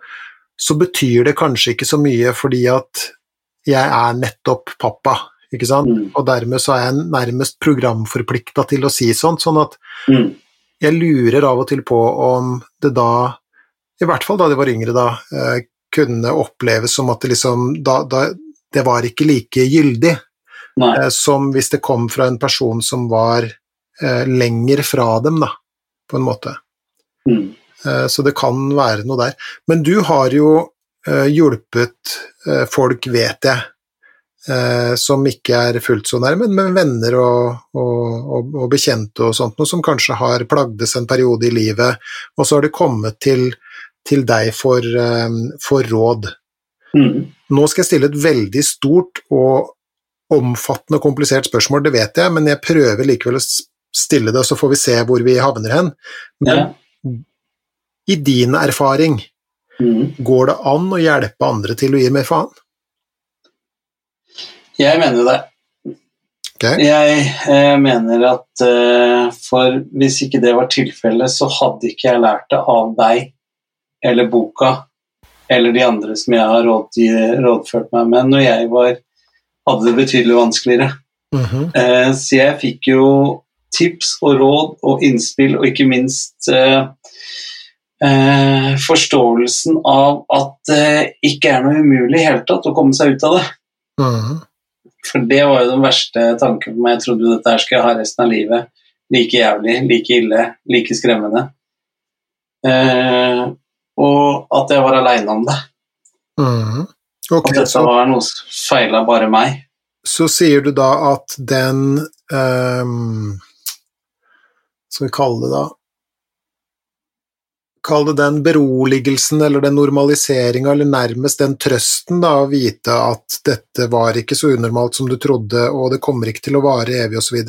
Speaker 2: så betyr det kanskje ikke så mye fordi at jeg er nettopp pappa, ikke sant?
Speaker 1: Mm.
Speaker 2: Og dermed så er jeg nærmest programforplikta til å si sånt, sånn at
Speaker 1: Mm.
Speaker 2: jeg lurer av og til på om det da, i hvert fall da de var yngre da, eh, kunne oppleves som at det liksom da, da, Det var ikke like gyldig
Speaker 1: Nei.
Speaker 2: eh, som hvis det kom fra en person som var eh, lenger fra dem, da, på en måte.
Speaker 1: Mm.
Speaker 2: Eh, så det kan være noe der. Men du har jo eh, hjulpet eh, folk, vet jeg, som ikke er fullt så nærme, men venner og, og, og, bekjente og sånt, noe som kanskje har plagdes en periode i livet, og så har de kommet til, til deg for, for råd.
Speaker 1: Mm.
Speaker 2: Nå skal jeg stille et veldig stort og omfattende og komplisert spørsmål, det vet jeg, men jeg prøver likevel å stille det, og så får vi se hvor vi havner hen. Men
Speaker 1: Ja.
Speaker 2: I din erfaring,
Speaker 1: Mm.
Speaker 2: går det an å hjelpe andre til å gi mer faen?
Speaker 1: Jeg mener det.
Speaker 2: Okay.
Speaker 1: Jeg eh, mener at eh, for hvis ikke det var tilfellet, så hadde ikke jeg lært det av deg eller boka eller de andre som jeg har råd, rådført meg med når jeg var, hadde det betydelig vanskeligere.
Speaker 2: Mhm.
Speaker 1: Eh, så jeg fikk jo tips og råd og innspill, og ikke minst eh, eh, forståelsen av at det ikke er noe umulig i hele tatt å komme seg ut av det.
Speaker 2: Mhm.
Speaker 1: For det var jo den verste tanken for meg. Jeg trodde dette her skulle jeg ha resten av livet. Like jævlig, like ille, like skremmende. Eh, og at jeg var aleine om det.
Speaker 2: Mhm. Okay,
Speaker 1: At dette
Speaker 2: så,
Speaker 1: var noe som feila bare meg.
Speaker 2: så sier du da at den um, Skal vi kalle det da Kall det den beroligelsen eller den normaliseringa, eller nærmest den trøsten, da, å vite at dette var ikke så unormalt som du trodde, og det kommer ikke til å vare evig, osv.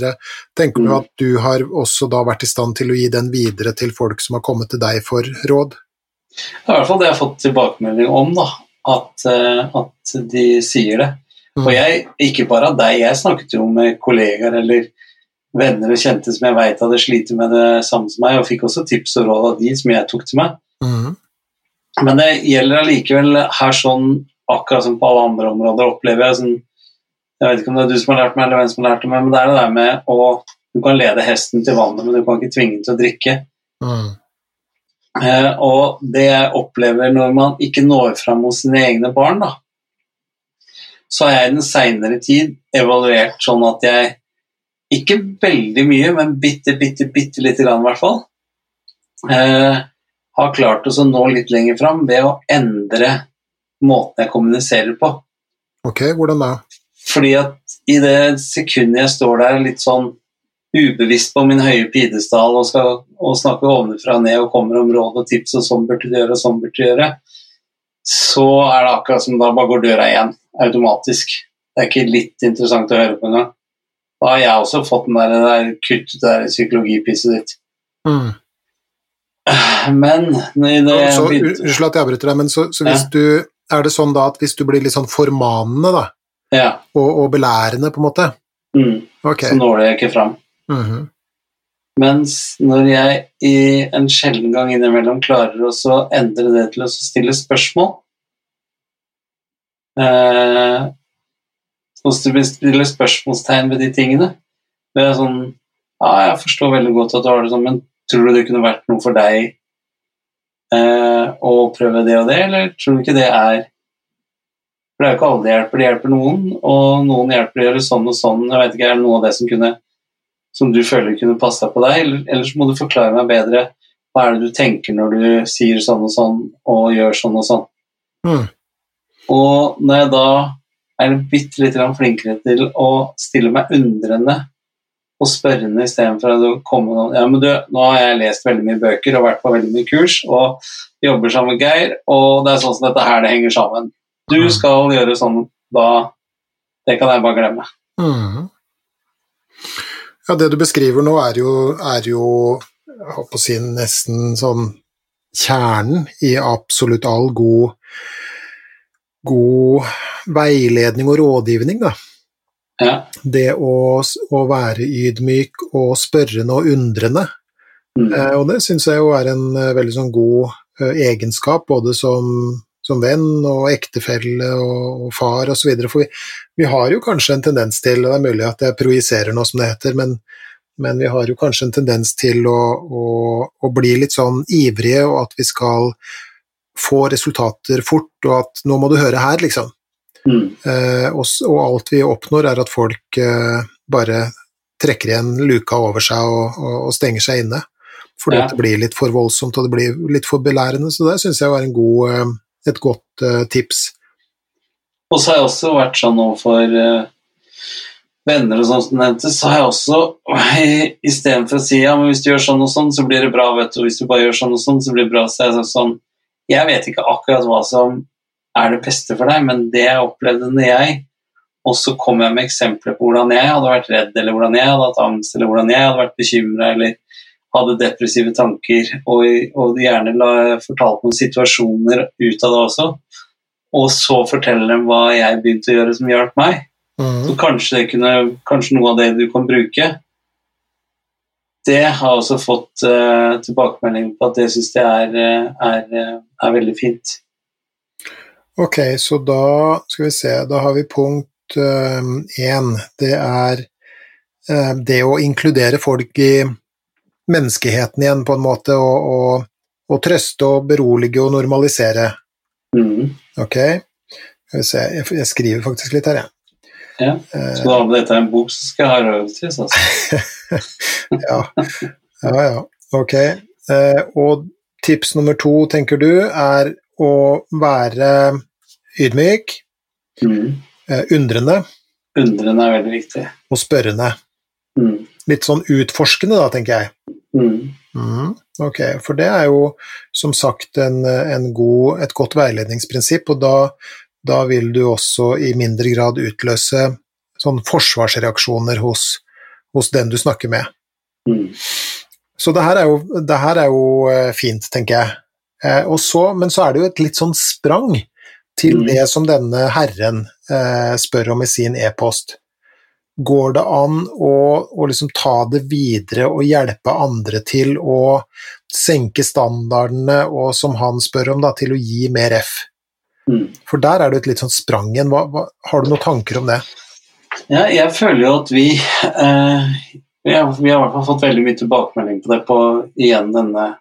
Speaker 2: Tenker du
Speaker 1: Mm.
Speaker 2: at du har også da vært i stand til å gi den videre til folk som har kommet til deg for råd?
Speaker 1: Det er i hvert fall det jeg har fått tilbakemelding om, da. At, eh, at de sier det.
Speaker 2: Mm.
Speaker 1: Og jeg, ikke bare av deg, jeg snakket jo med kollegaer eller venner og kjente som jeg veit hadde slitt med det samme som meg, og fikk også tips og råd av de som jeg tok til meg.
Speaker 2: Mm.
Speaker 1: Men det gjelder allikevel her sånn, akkurat som på alle andre områder, opplever jeg sånn Jeg vet ikke om det er du som har lært meg, eller hvem som har lært det meg, men det er det der med å Du kan lede hesten til vannet, men du kan ikke tvinge den til å drikke.
Speaker 2: Mm.
Speaker 1: Eh, og det jeg opplever når man ikke når fram hos sine egne barn, da, så har jeg i den seinere tid evaluert sånn at jeg ikke veldig mye, men bitte, bitte, bitte lite grann i hvert fall, eh, har klart å nå litt lenger fram ved å endre måten jeg kommuniserer på.
Speaker 2: Ok, hvordan da?
Speaker 1: Fordi at i det sekundet jeg står der litt sånn ubevisst på min høye pidestall og skal og snakke ovenfra og ned og kommer om råd og tips og sånn burde du gjøre og sånn burde du gjøre, så er det akkurat som da bare går døra igjen automatisk. Det er ikke litt interessant å høre på engang. Har jeg også fått den der, der kutt der psykologipisset ditt.
Speaker 2: Mm.
Speaker 1: Men
Speaker 2: unnskyld at jeg avbryter deg, men så, så hvis
Speaker 1: Ja.
Speaker 2: du Er det sånn da at hvis du blir litt sånn formanende, da,
Speaker 1: Ja.
Speaker 2: og, og belærende, på en måte
Speaker 1: Mm,
Speaker 2: okay.
Speaker 1: så når det ikke fram.
Speaker 2: Mhm.
Speaker 1: Mens når jeg i en sjelden gang innimellom klarer å endre det til å stille spørsmål eh, Og stiller spørsmålstegn ved de tingene Det er sånn Ja, jeg forstår veldig godt at du har det sånn, men tror du det kunne vært noe for deg eh, å prøve det og det, eller tror du ikke det er For det er jo ikke alle det hjelper. Det hjelper noen, og noen hjelper å gjøre sånn og sånn. Jeg vet ikke, Er det noe av det som kunne som du føler kunne passa på deg, eller, eller så må du forklare meg bedre hva er det du tenker når du sier sånn og sånn og gjør sånn og sånn.
Speaker 2: Mm.
Speaker 1: Og når jeg da er bitte litt flinkere til å stille meg undrende og spørrende istedenfor å komme noen Ja, men du, nå har jeg lest veldig mye bøker og vært på veldig mye kurs og jobber sammen med Geir, og det er sånn som dette her det henger sammen. Du
Speaker 2: Mm.
Speaker 1: skal gjøre sånn, da Det kan jeg bare glemme.
Speaker 2: Mm. Ja, det du beskriver nå, er jo, er jo jeg håper å si nesten sånn kjernen i absolutt all god, god veiledning og rådgivning, da.
Speaker 1: Ja.
Speaker 2: Det å, å være ydmyk og spørrende og undrende.
Speaker 1: Mm.
Speaker 2: Eh, og det syns jeg jo er en eh, veldig sånn god uh, egenskap, både som, som venn og ektefelle og, og far osv. For vi, vi har jo kanskje en tendens til, og det er mulig at jeg projiserer noe som det heter, men, men vi har jo kanskje en tendens til å, å, å bli litt sånn ivrige, og at vi skal få resultater fort, og at nå må du høre her, liksom.
Speaker 1: Mm.
Speaker 2: Eh, og, og alt vi oppnår, er at folk eh, bare trekker igjen luka over seg og, og, og stenger seg inne. Fordi
Speaker 1: Ja.
Speaker 2: det blir litt for voldsomt og det blir litt for belærende. Så det syns jeg var en god, eh, et godt eh, tips.
Speaker 1: Og så har jeg også vært sånn overfor uh, venner og sånn som nevnte, så har jeg også *laughs* istedenfor å si ja, men hvis du gjør sånn og sånn, så blir det bra, vet du, og hvis du bare gjør sånn og sånn, så blir det bra, så jeg sånn Jeg vet ikke akkurat hva som er det beste for deg, men det jeg opplevde når jeg Og så kom jeg med eksempler på hvordan jeg hadde vært redd, eller hvordan jeg hadde hatt angst, eller hvordan jeg hadde vært bekymra, eller hadde depressive tanker, og, og gjerne la, fortalte noen situasjoner ut av det også og så fortelle dem hva jeg begynte å gjøre som hjalp meg.
Speaker 2: Mm.
Speaker 1: Så kanskje, det kunne, kanskje noe av det du kan bruke. Det har også fått uh, tilbakemelding på at det syns jeg er, eh, er, eh, er veldig fint.
Speaker 2: Ok, så da skal vi se, da har vi punkt én. det er uh, det å inkludere folk i menneskeheten igjen, på en måte, og, og, og trøste og berolige og normalisere.
Speaker 1: Mm.
Speaker 2: Ok, skal vi se, jeg skriver faktisk litt her, jeg.
Speaker 1: Ja. Så da om dette en bok, så skal ha royalties, altså. *laughs*
Speaker 2: ja. ja, ja, ok. Eh, og tips nummer to, tenker du, er å være ydmyk,
Speaker 1: Mm.
Speaker 2: eh, undrende
Speaker 1: Undrende er veldig viktig.
Speaker 2: og spørrende.
Speaker 1: Mm.
Speaker 2: Litt sånn utforskende, da, tenker jeg.
Speaker 1: Mm.
Speaker 2: Mm, Ok, for det er jo som sagt en, en god, et godt veiledningsprinsipp, og da, da vil du også i mindre grad utløse sånn forsvarsreaksjoner hos, hos den du snakker med.
Speaker 1: Mm.
Speaker 2: Så det her er jo, det her er jo eh, fint, tenker jeg. Eh, så, men så er det jo et litt sånn sprang til
Speaker 1: Mm.
Speaker 2: det som denne herren eh, spør om i sin e-post. Går det an å, å liksom ta det videre og hjelpe andre til å senke standardene, og som han spør om, da, til å gi mer F?
Speaker 1: Mm.
Speaker 2: For der er det et litt sånn sprang igjen. Hva, hva, har du noen tanker om det?
Speaker 1: Ja, jeg føler jo at vi eh, vi, har, vi har i hvert fall fått veldig mye tilbakemelding på det på igjen denne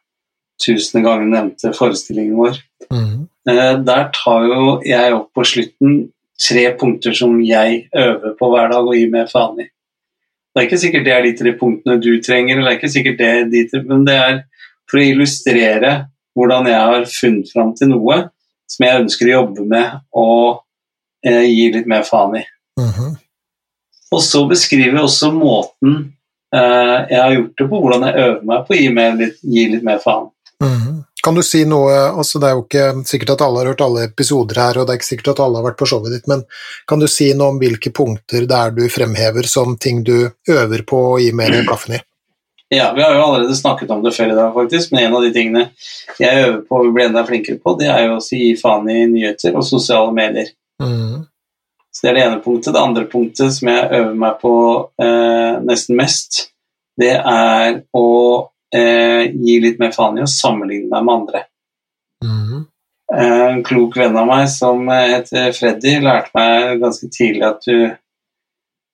Speaker 1: tusende ganger nevnte forestillingen vår. Eh, der tar jo jeg opp på slutten tre punkter som jeg øver på hver dag og gir mer faen i. Det er ikke sikkert det er de tre punktene du trenger, eller det er ikke sikkert det er de tre, men det er for å illustrere hvordan jeg har funnet fram til noe som jeg ønsker å jobbe med og eh, gi litt mer faen i.
Speaker 2: Mhm.
Speaker 1: Og så beskriver jeg også måten eh, jeg har gjort det på, hvordan jeg øver meg på å gi, litt, gi litt mer faen.
Speaker 2: Mhm. Kan du si noe altså Det er jo ikke sikkert at alle har hørt alle episoder her, og det er ikke sikkert at alle har vært på showet ditt, men kan du si noe om hvilke punkter det er du fremhever som ting du øver på å gi mer *clears throat* blaffen i?
Speaker 1: Ja, Vi har jo allerede snakket om det før i dag, faktisk, men en av de tingene jeg øver på å bli enda flinkere på, det er jo å si faen i nyheter og sosiale medier.
Speaker 2: Mm.
Speaker 1: Så Det er det ene punktet. Det andre punktet som jeg øver meg på eh, nesten mest, det er å eh, gi litt mer faen i å sammenligne meg med andre.
Speaker 2: Mhm.
Speaker 1: Eh, En klok venn av meg som eh, heter Freddy, lærte meg ganske tidlig at du,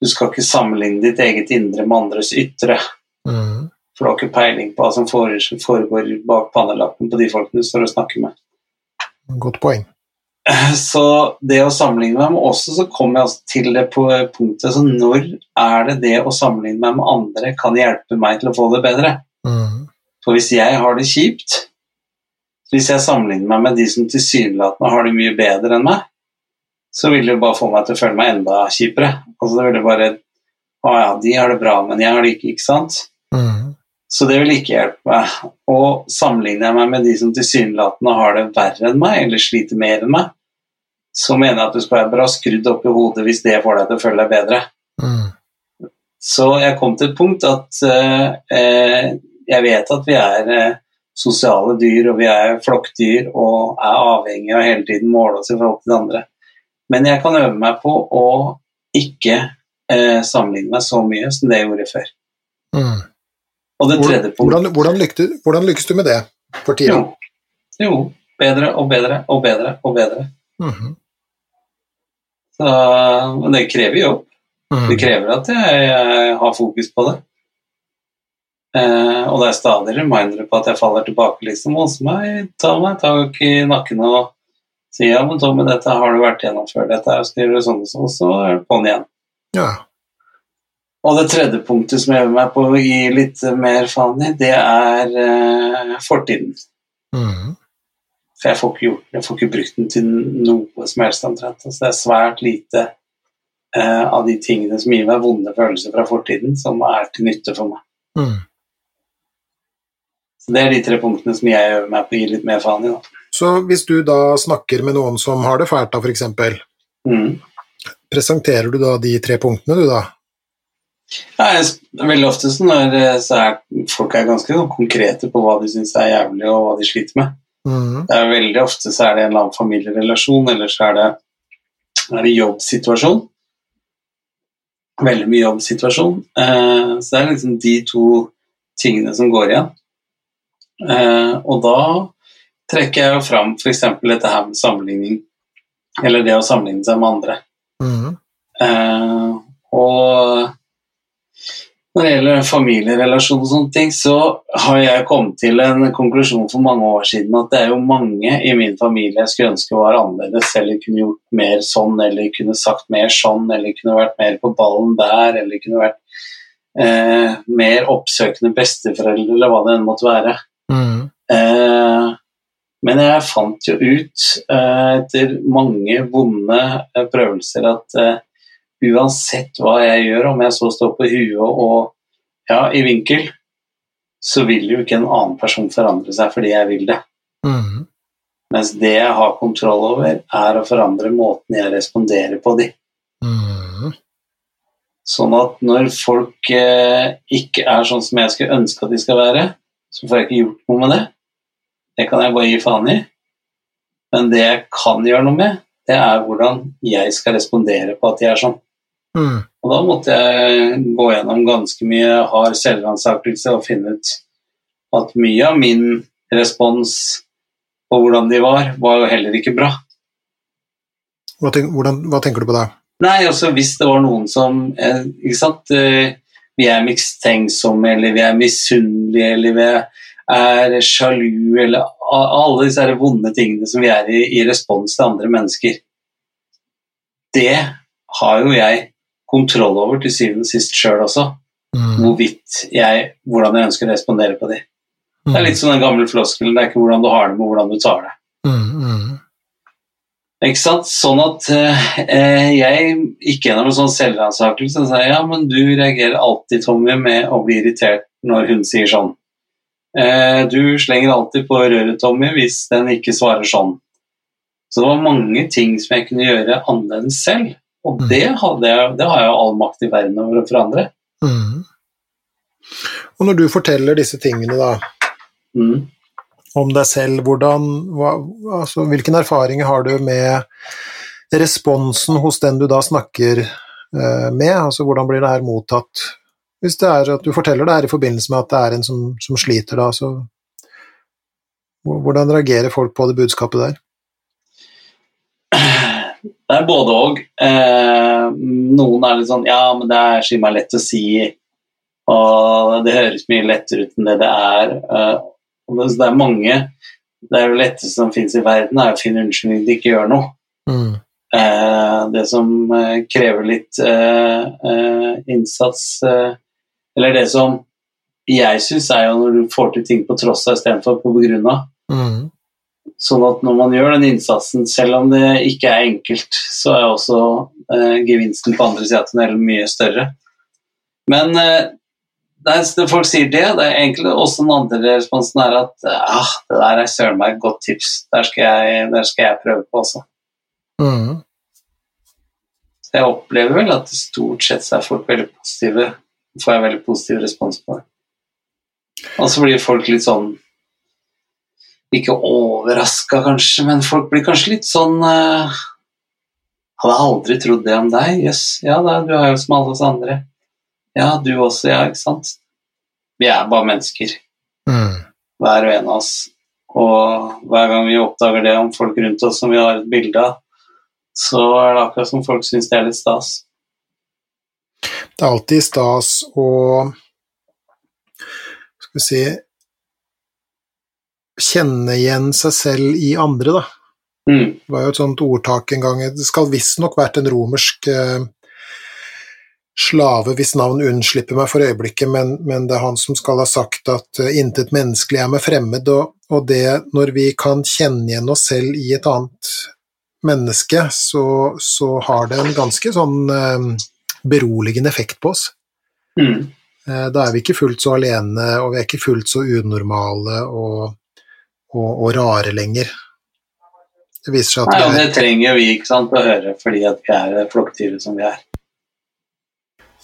Speaker 1: du skal ikke sammenligne ditt eget indre med andres ytre.
Speaker 2: Mhm.
Speaker 1: For du har ikke peiling på hva som foregår bak pannelappen på de folkene du står og snakker med.
Speaker 2: Godt poeng. *laughs*
Speaker 1: Så det å sammenligne meg med også, så kommer jeg altså til det på punktet Så når er det det å sammenligne meg med andre kan hjelpe meg til å få det bedre?
Speaker 2: Mm.
Speaker 1: For hvis jeg har det kjipt, hvis jeg sammenligner meg med de som tilsynelatende har det mye bedre enn meg, så vil det jo bare få meg til å føle meg enda kjipere. Altså det vil jo bare Å ja, de har det bra, men jeg har det ikke, ikke sant? Så det vil ikke hjelpe meg. Og sammenligner jeg meg med de som tilsynelatende har det verre enn meg, eller sliter mer enn meg, så mener jeg at du skal være bra skrudd opp i hodet hvis det får deg til å føle deg bedre.
Speaker 2: Mm.
Speaker 1: Så jeg kom til et punkt at eh, eh, jeg vet at vi er eh, sosiale dyr, og vi er flokkdyr og er avhengige av hele tiden måle oss i forhold til de andre. Men jeg kan øve meg på å ikke eh, sammenligne meg så mye som det jeg gjorde før.
Speaker 2: Mhm.
Speaker 1: Og det tredje punktet
Speaker 2: Hvordan, hvordan, lykte, hvordan lykkes du med det for tida?
Speaker 1: Jo. jo, bedre og bedre og bedre og bedre.
Speaker 2: Mhm.
Speaker 1: Så, men det krever jobb.
Speaker 2: Mhm.
Speaker 1: Det krever at jeg, jeg har fokus på det. Eh, og det er stadig remindere på at jeg faller tilbake, liksom. hos meg. ta meg tak i nakken og si ja, men Tommy, dette har du vært gjennom før, dette er skal gjøre sånn og sånn, så er det på'n igjen.
Speaker 2: Ja.
Speaker 1: Og det tredje punktet som jeg øver meg på å gi litt mer faen i, det er eh, fortiden.
Speaker 2: Mm.
Speaker 1: For jeg får ikke gjort jeg får ikke brukt den til noe som helst omtrent. Altså, det er svært lite eh, av de tingene som gir meg vonde følelser fra fortiden, som er til nytte for meg.
Speaker 2: Mm.
Speaker 1: Så Det er de tre punktene som jeg øver meg på å gi litt mer faen i. Da.
Speaker 2: Så hvis du da snakker med noen som har det fælt, da, eksempel,
Speaker 1: Mm.
Speaker 2: presenterer du da de tre punktene, du da?
Speaker 1: Ja, jeg, veldig ofte så når eh, så er folk er ganske sånn konkrete på hva de syns er jævlig, og hva de sliter med.
Speaker 2: Mm.
Speaker 1: Det er veldig ofte så er det en eller annen familierelasjon, eller så er det, er det jobbsituasjon. Veldig mye jobbsituasjon. Eh, så det er liksom de to tingene som går igjen. Eh, og da trekker jeg jo fram f.eks. dette her med sammenligning Eller det å sammenligne seg med andre.
Speaker 2: Mm.
Speaker 1: Eh, og når det gjelder familierelasjon og sånne ting, så har jeg kommet til en konklusjon for mange år siden at det er jo mange i min familie jeg skulle ønske var annerledes, eller kunne gjort mer sånn, eller kunne sagt mer sånn, eller kunne vært mer på ballen der, eller kunne vært eh, mer oppsøkende besteforeldre, eller hva det enn måtte være.
Speaker 2: Mm.
Speaker 1: Eh, men jeg fant jo ut eh, etter mange vonde eh, prøvelser at eh, uansett hva jeg gjør, om jeg så står på huet og ja, i vinkel, så vil jo ikke en annen person forandre seg fordi jeg vil det.
Speaker 2: Mm.
Speaker 1: Mens det jeg har kontroll over, er å forandre måten jeg responderer på de.
Speaker 2: Mm.
Speaker 1: Sånn at når folk eh, ikke er sånn som jeg skulle ønske at de skal være, så får jeg ikke gjort noe med det. Det kan jeg bare gi faen i. Men det jeg kan gjøre noe med, det er hvordan jeg skal respondere på at de er sånn.
Speaker 2: Mhm.
Speaker 1: Og da måtte jeg gå gjennom ganske mye hard selvransakelse og finne ut at mye av min respons på hvordan de var, var jo heller ikke bra.
Speaker 2: Hva, tenk, hvordan, hva tenker du på da?
Speaker 1: Nei, altså hvis det var noen som eh, Ikke sant eh, Vi er mistenksomme, eller vi er misunnelige, eller vi er sjalu, eller alle disse vonde tingene som vi er i, i respons til andre mennesker. Det har jo jeg kontroll over til syvende og sist sjøl også,
Speaker 2: Mm.
Speaker 1: hvorvidt jeg, hvordan jeg ønsker å respondere på de. Det er litt som den gamle floskelen, det er ikke hvordan du har det, men hvordan du tar det.
Speaker 2: Mm. mhm.
Speaker 1: Ikke sant? Sånn at eh, jeg gikk gjennom en sånn selvransakelse og sa ja, men du reagerer alltid, Tommy, med å bli irritert når hun sier sånn. Eh, du slenger alltid på røret, Tommy, hvis den ikke svarer sånn. Så det var mange ting som jeg kunne gjøre annerledes selv, og
Speaker 2: Mm.
Speaker 1: det, hadde jeg, det har jeg jo all makt i verden over å forandre.
Speaker 2: Mm. Og når du forteller disse tingene da,
Speaker 1: Mm.
Speaker 2: om deg selv, hvordan, hva, altså, hvilken erfaring har du med responsen hos den du da snakker eh, med? Altså, hvordan blir det her mottatt? Hvis det er at du forteller det her i forbindelse med at det er en som, som sliter, da, så Hvordan reagerer folk på det budskapet der? *clears throat*
Speaker 1: Det er både og. Eh, noen er litt sånn Ja, men det er skimma lett å si, og det høres mye lettere ut enn det det er. Eh, det er mange Det er jo letteste som finnes i verden, er å finne unnskyldning til ikke gjøre noe.
Speaker 2: Mm.
Speaker 1: Eh, det som eh, krever litt eh, eh, innsats Eller det som jeg syns er jo når du får til ting på tross av istedenfor på grunn av.
Speaker 2: Mm.
Speaker 1: Sånn at når man gjør den innsatsen, selv om det ikke er enkelt, så er også eh, gevinsten på andre sida av tunnelen mye større. Men eh, det når folk sier det, det er egentlig også den andre responsen er at ah, det der er søren meg et godt tips, der skal jeg, der skal jeg prøve på også.
Speaker 2: Mm.
Speaker 1: Jeg opplever vel at stort sett så er folk veldig positive, får jeg veldig positiv respons på det. Og så blir folk litt sånn ikke overraska, kanskje, men folk blir kanskje litt sånn uh, Hadde aldri trodd det om deg. Jøss, ja da, du er jo som alle oss andre. Ja, du også, ja, ikke sant? Vi er bare mennesker,
Speaker 2: Mm.
Speaker 1: hver og en av oss. Og hver gang vi oppdager det om folk rundt oss som vi har et bilde av, så er det akkurat som folk syns det er litt stas.
Speaker 2: Det er alltid stas å Skal vi si Kjenne igjen seg selv i andre, da.
Speaker 1: Mm.
Speaker 2: Det var jo et sånt ordtak en gang Det skal visstnok vært en romersk eh, slave hvis navn unnslipper meg for øyeblikket, men, men det er han som skal ha sagt at uh, intet menneskelig er meg fremmed, og, og det når vi kan kjenne igjen oss selv i et annet menneske, så, så har det en ganske sånn eh, beroligende effekt på oss.
Speaker 1: Mm.
Speaker 2: Eh, Da er vi ikke fullt så alene, og vi er ikke fullt så unormale og, og, og rare lenger. Det viser seg at
Speaker 1: Nei,
Speaker 2: vi er
Speaker 1: det trenger vi ikke sant, å høre fordi at vi er flokkdyret som vi er.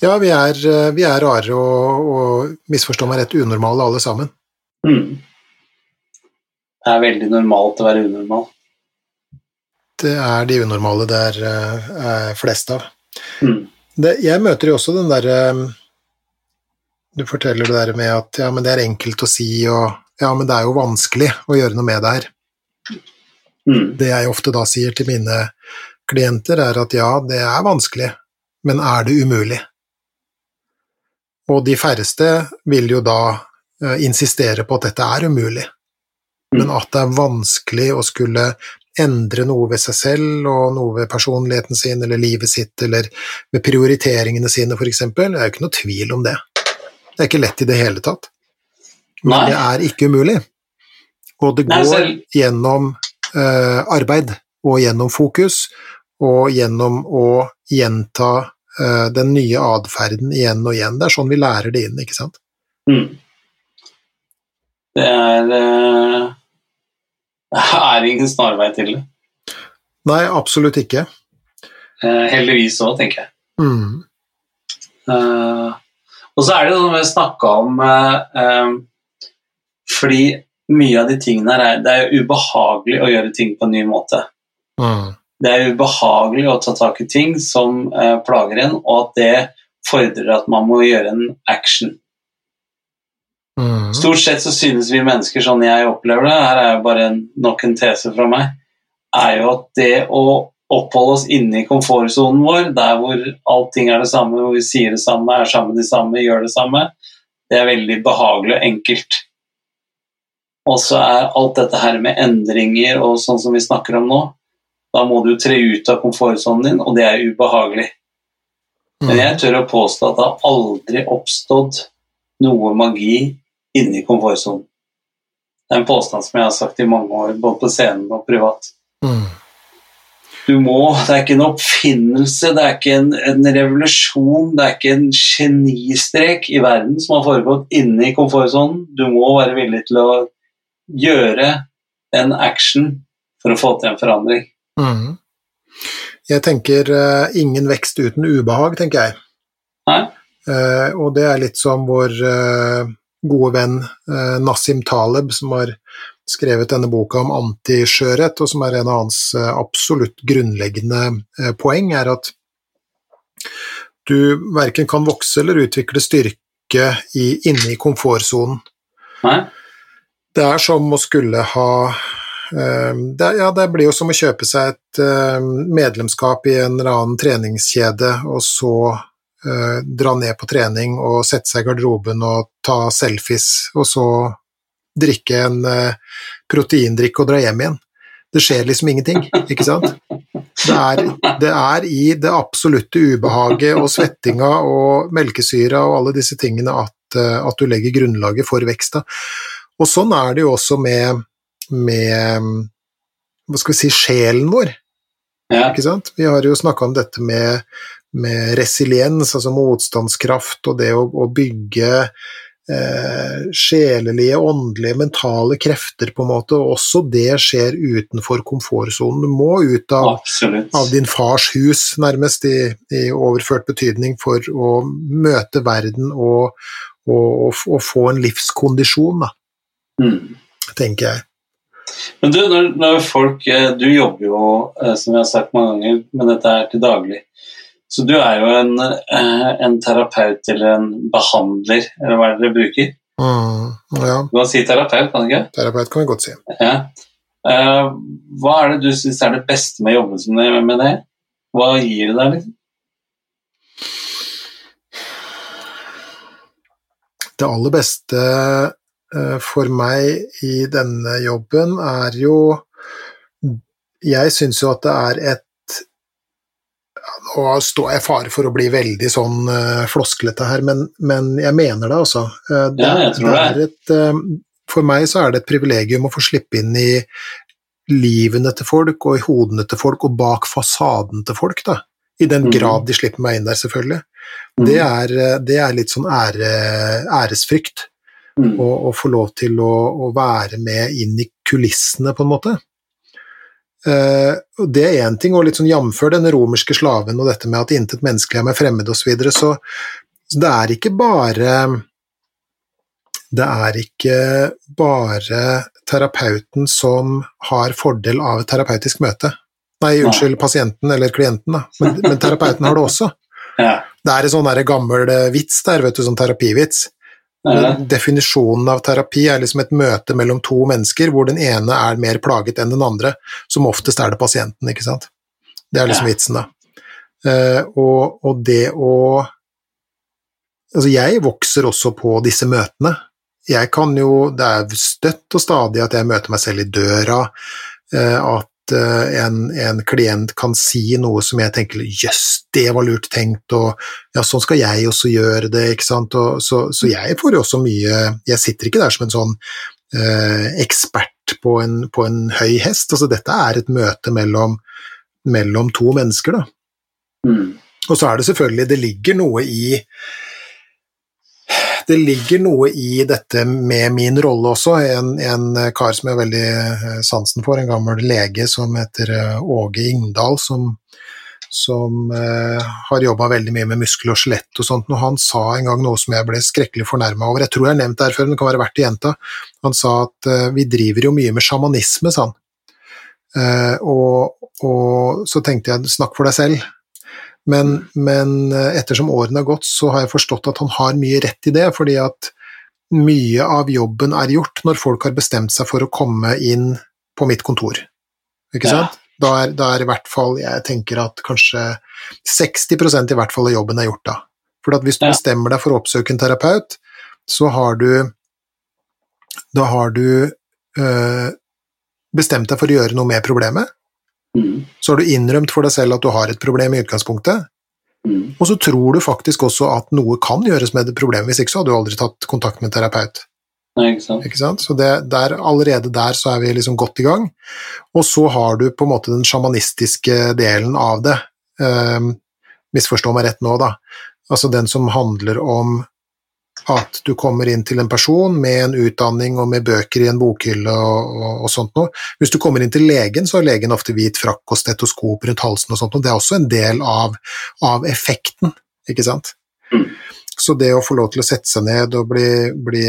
Speaker 2: Ja, vi er, eh, vi er rare og, og misforstå meg rett unormale alle sammen.
Speaker 1: Mm. Det er veldig normalt å være unormal.
Speaker 2: Det er de unormale det er, eh, er flest av.
Speaker 1: Mm.
Speaker 2: Det, jeg møter jo også den derre Du forteller det der med at ja, men det er enkelt å si, og ja, men det er jo vanskelig å gjøre noe med det her.
Speaker 1: Mm.
Speaker 2: Det jeg ofte da sier til mine klienter, er at ja, det er vanskelig, men er det umulig? Og de færreste vil jo da eh, insistere på at dette er umulig, men at det er vanskelig å skulle endre noe ved seg selv og noe ved personligheten sin eller livet sitt eller ved prioriteringene sine, eksempel, det er jo ikke noe tvil om det. Det er ikke lett i det hele tatt. Men
Speaker 1: Nei.
Speaker 2: det er ikke umulig. Og det går
Speaker 1: Nei,
Speaker 2: gjennom eh, arbeid og gjennom fokus og gjennom å gjenta eh, den nye atferden igjen og igjen. Det er sånn vi lærer det inn, ikke sant?
Speaker 1: Mm. Det er eh, *laughs* Det er ingen snarvei til det.
Speaker 2: Nei, absolutt ikke.
Speaker 1: Eh, heldigvis òg, tenker jeg.
Speaker 2: Mm.
Speaker 1: Eh, og så er det noe vi snakka om eh, eh, Fordi mye av de tingene her er, det er jo ubehagelig å gjøre ting på en ny måte.
Speaker 2: Mm.
Speaker 1: Det er ubehagelig å ta tak i ting som eh, plager en, og at det fordrer at man må gjøre en action.
Speaker 2: Mm.
Speaker 1: Stort sett så synes vi mennesker, sånn jeg opplever det, her er jo bare en, nok en tese fra meg, er jo at det å oppholde oss inne i komfortsonen vår, der hvor allting er det samme, hvor vi sier det samme, er sammen de samme, gjør det samme, det er veldig behagelig og enkelt. Og så er alt dette her med endringer og sånn som vi snakker om nå, da må du tre ut av komfortsonen din, og det er ubehagelig. Men jeg tør å påstå at det har aldri oppstått noe magi inni komfortsonen. Det er en påstand som jeg har sagt i mange år, både på scenen og privat.
Speaker 2: Mm.
Speaker 1: Du må, Det er ikke en oppfinnelse, det er ikke en, en revolusjon, det er ikke en genistrek i verden som har foregått inne i komfortsonen. Du må være villig til å gjøre en action for å få til en forandring.
Speaker 2: Mm. Jeg tenker uh, ingen vekst uten ubehag, tenker jeg.
Speaker 1: Nei?
Speaker 2: Eh, og det er litt som vår uh, gode venn uh, Nassim Taleb, som har skrevet denne boka om antiskjørhet, og som er en av hans absolutt grunnleggende poeng, er at du verken kan vokse eller utvikle styrke i, inne i komfortsonen. Det er som å skulle ha eh, det, Ja, det blir jo som å kjøpe seg et eh, medlemskap i en eller annen treningskjede, og så eh, dra ned på trening og sette seg i garderoben og ta selfies, og så drikke en eh, proteindrikk og dra hjem igjen. Det skjer liksom ingenting, ikke sant? Det er, det er i det absolutte ubehaget og svettinga og melkesyra og alle disse tingene at, eh, at du legger grunnlaget for veksta. Og sånn er det jo også med, med hva skal vi si, sjelen vår.
Speaker 1: Ja.
Speaker 2: Ikke sant? Vi har jo snakka om dette med, med resiliens, altså motstandskraft, og det å, å bygge eh, sjelelige, åndelige, mentale krefter, på en måte. Og også det skjer utenfor komfortsonen. Du må ut av, av din fars hus, nærmest, i, i overført betydning, for å møte verden og, og, og, og få en livskondisjon, da,
Speaker 1: Mm.
Speaker 2: tenker jeg.
Speaker 1: Men du, når, når folk eh, Du jobber jo, eh, som jeg har sagt mange ganger, med dette her til daglig. Så du er jo en, eh, en terapeut eller en behandler, eller hva er det dere bruker?
Speaker 2: Mm, ja,
Speaker 1: Du kan si terapeut, kan du ikke?
Speaker 2: terapeut kan vi godt si.
Speaker 1: Ja. Hva er det du syns er det beste med som det- med det? Hva gir det deg, liksom?
Speaker 2: Det aller beste for meg i denne jobben er jo Jeg syns jo at det er et Nå står jeg i fare for å bli veldig sånn uh, flosklete her, men, men jeg mener det, altså. Eh, det,
Speaker 1: Ja, jeg tror det.
Speaker 2: er et, eh, for meg så er det et privilegium å få slippe inn i livene til folk og i hodene til folk og bak fasaden til folk, da. I den
Speaker 1: Mhm.
Speaker 2: grad de slipper meg inn der, selvfølgelig. Det er, eh, det er litt sånn ære, æresfrykt
Speaker 1: Mm.
Speaker 2: å, og, få lov til å, å være med inn i kulissene, på en måte. Eh, det er én ting, og litt sånn jamfør den romerske slaven og dette med at intet menneskelig er meg fremmed osv., så, videre, så så det er ikke bare Det er ikke bare terapeuten som har fordel av et terapeutisk møte. Nei, unnskyld, pasienten eller klienten, da. Men, men terapeuten har det også. *laughs*
Speaker 1: Ja.
Speaker 2: Det er en sånn gammel eh, vits der, vet du, sånn terapivits. Definisjonen av terapi er liksom et møte mellom to mennesker hvor den ene er mer plaget enn den andre. Som oftest er det pasienten, ikke sant. Det er liksom vitsen, da. Eh, og, og det å Altså, jeg vokser også på disse møtene. Jeg kan jo Det er støtt og stadig at jeg møter meg selv i døra, eh, at en, en klient kan si noe som jeg tenker jøss, det var lurt tenkt, og ja, sånn skal jeg også gjøre det, ikke sant. Og, så, så jeg får jo også mye Jeg sitter ikke der som en sånn eh, ekspert på en, på en høy hest. Altså, dette er et møte mellom, mellom to mennesker, da.
Speaker 1: Mm.
Speaker 2: Og så er det selvfølgelig Det ligger noe i det ligger noe i dette med min rolle også. En, en kar som jeg har veldig eh, sansen for, en gammel lege som heter eh, Åge Ingdal, som, som eh, har jobba veldig mye med muskel og skjelett og sånt. Og han sa en gang noe som jeg ble skrekkelig fornærma over. Jeg tror jeg har nevnt det her før, men det kan være verdt å gjenta. Han sa at eh, vi driver jo mye med sjamanisme, sa han. Eh, og, og så tenkte jeg snakk for deg selv. Men, men eh, ettersom årene har gått, så har jeg forstått at han har mye rett i det, fordi at mye av jobben er gjort når folk har bestemt seg for å komme inn på mitt kontor. Ikke
Speaker 1: Ja.
Speaker 2: sant? Da er, da er i hvert fall, jeg tenker at kanskje 60% i hvert fall av jobben er gjort da. For hvis du
Speaker 1: Ja.
Speaker 2: bestemmer deg for å oppsøke en terapeut, så har du Da har du øh, bestemt deg for å gjøre noe med problemet.
Speaker 1: Mm.
Speaker 2: Så har du innrømt for deg selv at du har et problem i utgangspunktet,
Speaker 1: Mm.
Speaker 2: og så tror du faktisk også at noe kan gjøres med det problemet, hvis ikke så hadde du aldri tatt kontakt med en terapeut.
Speaker 1: Nei, ikke sant.
Speaker 2: Ikke sant? Så det, der, allerede der så er vi liksom godt i gang. Og så har du på en måte den sjamanistiske delen av det. Um, misforstå meg rett nå, da. Altså den som handler om at du kommer inn til en person med en utdanning og med bøker i en bokhylle og, og, og sånt noe. Hvis du kommer inn til legen, så har legen ofte hvit frakk og stetoskop rundt halsen og sånt, noe. det er også en del av, av effekten, ikke sant?
Speaker 1: Mm.
Speaker 2: Så det å få lov til å sette seg ned og bli, bli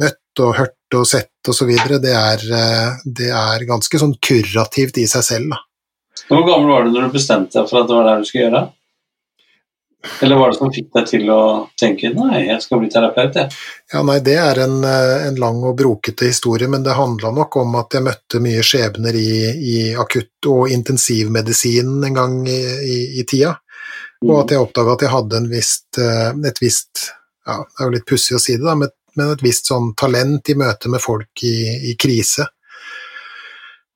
Speaker 2: møtt og hørt og sett videre, det er, eh, det er ganske sånn kurativt i seg selv, da.
Speaker 1: Hvor gammel var du når du bestemte deg for at det var det du skulle gjøre? Eller var det som fikk deg til å tenke nei, jeg skal bli terapeut, jeg?
Speaker 2: Ja, nei, det er en, eh, en lang og brokete historie, men det handla nok om at jeg møtte mye skjebner i, i akutt- og intensivmedisinen en gang i, i, i tida, og at jeg oppdaga at jeg hadde en visst, eh, et visst ja, Det er jo litt pussig å si det, da, men et visst sånn talent i møte med folk i, i krise.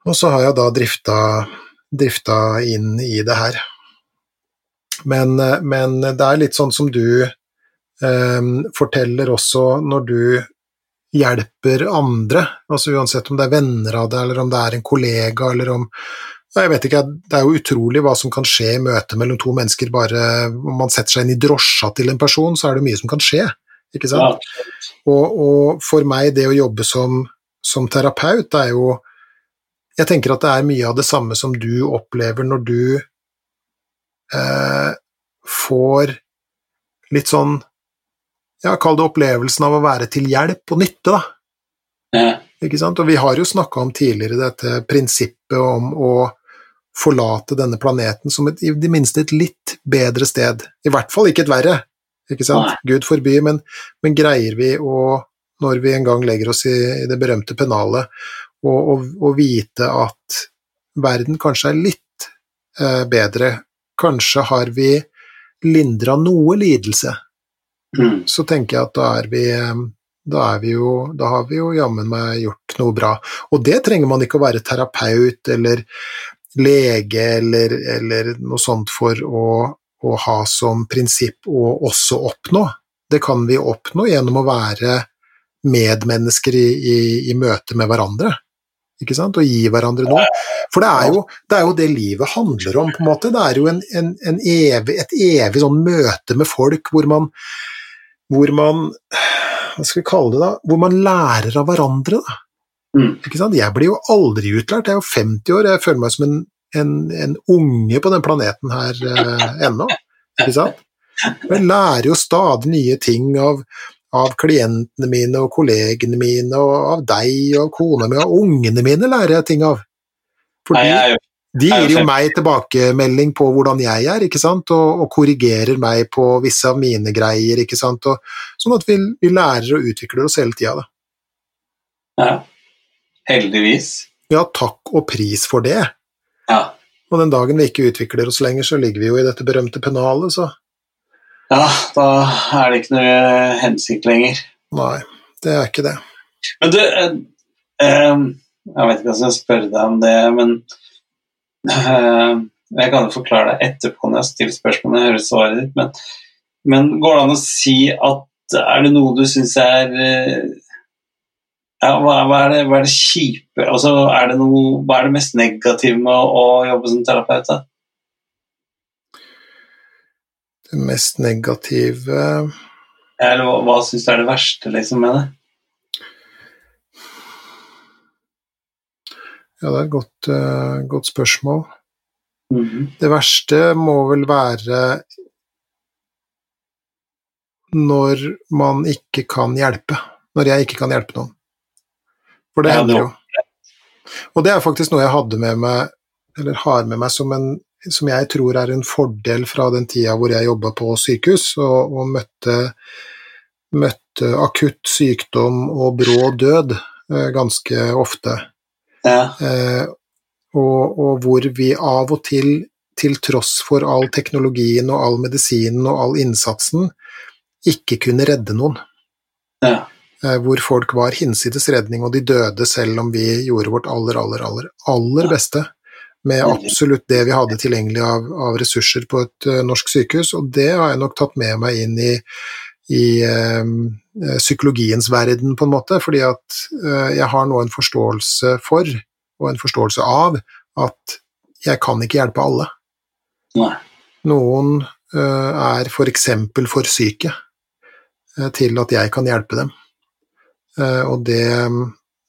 Speaker 2: Og så har jeg da drifta, drifta inn i det her. Men, eh, men det er litt sånn som du eh, forteller også når du hjelper andre, altså uansett om det er venner av deg, eller om det er en kollega, eller om jeg vet ikke, Det er jo utrolig hva som kan skje i møte mellom to mennesker. bare Om man setter seg inn i drosja til en person, så er det mye som kan skje. ikke sant?
Speaker 1: Ja.
Speaker 2: Og, og for meg, det å jobbe som, som terapeut, det er jo Jeg tenker at det er mye av det samme som du opplever når du får litt sånn Ja, kall det opplevelsen av å være til hjelp og nytte, da.
Speaker 1: Ja.
Speaker 2: Ikke sant? Og vi har jo snakka om tidligere dette prinsippet om å forlate denne planeten som et, i det minste et litt bedre sted. I hvert fall ikke et verre, ikke sant?
Speaker 1: Nei.
Speaker 2: Gud forby, men, men greier vi å, når vi en gang legger oss i, i det berømte pennalet, å vite at verden kanskje er litt eh, bedre, kanskje har vi lindra noe lidelse,
Speaker 1: Mm.
Speaker 2: så tenker jeg at da er vi eh, da, vi jo, da har vi jo jammen meg gjort noe bra. Og det trenger man ikke å være terapeut eller lege eller, eller noe sånt for å, å ha som prinsipp å også oppnå. Det kan vi oppnå gjennom å være medmennesker i, i, i møte med hverandre. Ikke sant? Og gi hverandre noe. For det er, jo, det er jo det livet handler om, på en måte. Det er jo en, en, en evig, et evig sånn møte med folk hvor man, hvor man Hva skal vi kalle det, da? Hvor man lærer av hverandre, da.
Speaker 1: Mm.
Speaker 2: Ikke sant? Jeg blir jo aldri utlært. Jeg er jo 50 år, jeg føler meg som en, en, en unge på den planeten her eh, ennå. Ikke sant? Jeg lærer jo stadig nye ting av, av klientene mine og kollegene mine, og av deg og kona mi, og ungene mine lærer jeg ting av.
Speaker 1: Nei,
Speaker 2: De gir jo meg tilbakemelding på hvordan jeg er, ikke sant, og, og korrigerer meg på visse av mine greier, ikke sant, og, sånn at vi, vi lærer og utvikler oss hele tida, da.
Speaker 1: Ja. Heldigvis.
Speaker 2: Ja, takk og pris for det.
Speaker 1: Ja.
Speaker 2: Og den dagen vi ikke utvikler oss lenger, så ligger vi jo i dette berømte pennalet, så
Speaker 1: ja, da er det ikke noe hensikt lenger.
Speaker 2: Nei, det er ikke det.
Speaker 1: Men du, eh, eh, jeg vet ikke om jeg skal spørre deg om det, men eh, jeg kan jo forklare deg etterpå når jeg stiller spørsmål jeg hører svaret ditt, men, men, går det an å si at er det noe du syns er eh, ja, hva, hva, er det, hva er det kjipe altså, er det noe, Hva er det mest negative med å, å jobbe som terapeut? da?
Speaker 2: Det mest negative
Speaker 1: Eller hva, hva syns du er det verste liksom, med det?
Speaker 2: Ja, det er et godt, uh, godt spørsmål.
Speaker 1: Mm -hmm.
Speaker 2: Det verste må vel være når man ikke kan hjelpe. Når jeg ikke kan hjelpe noen. For det hender jo. Og det er faktisk noe jeg hadde med meg, eller har med meg som, en, som jeg tror er en fordel fra den tida hvor jeg jobba på sykehus og, og møtte, møtte akutt sykdom og brå død eh, ganske ofte.
Speaker 1: Ja.
Speaker 2: Eh, og, og hvor vi av og til, til tross for all teknologien og all medisinen og all innsatsen, ikke kunne redde noen.
Speaker 1: ja.
Speaker 2: Eh, hvor folk var hinsides redning, og de døde selv om vi gjorde vårt aller, aller, aller, aller beste med absolutt det vi hadde tilgjengelig av, av ressurser på et uh, norsk sykehus, og det har jeg nok tatt med meg inn i, i uh, psykologiens verden, på en måte, fordi at uh, jeg har nå en forståelse for, og en forståelse av, at jeg kan ikke hjelpe alle.
Speaker 1: Nei.
Speaker 2: Noen er for eksempel for syke til at jeg kan hjelpe dem. Og det,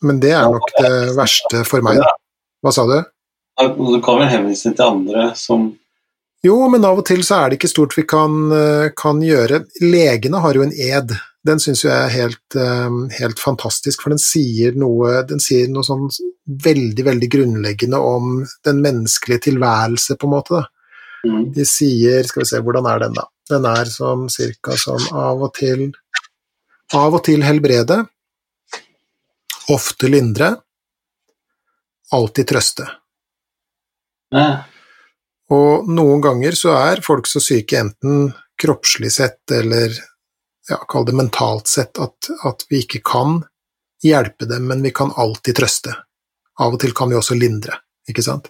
Speaker 2: men det er nok det verste for meg. Hva sa du?
Speaker 1: Du kan vel henvise til andre som
Speaker 2: Jo, men av og til så er det ikke stort vi kan, eh, kan gjøre. Legene har jo en ed. Den syns jeg er helt, eh, helt fantastisk, for den sier noe, den sier noe sånn veldig, veldig grunnleggende om den menneskelige tilværelse, på en måte.
Speaker 1: mm,
Speaker 2: De sier Skal vi se, hvordan er den, da? Den er som cirka som av og til Av og til helbrede, ofte lindre, alltid trøste.
Speaker 1: Ja,
Speaker 2: Og noen ganger så er folk så syke enten kroppslig sett eller ja, kall det mentalt sett at, at vi ikke kan hjelpe dem, men vi kan alltid trøste. Av og til kan vi også lindre, ikke sant?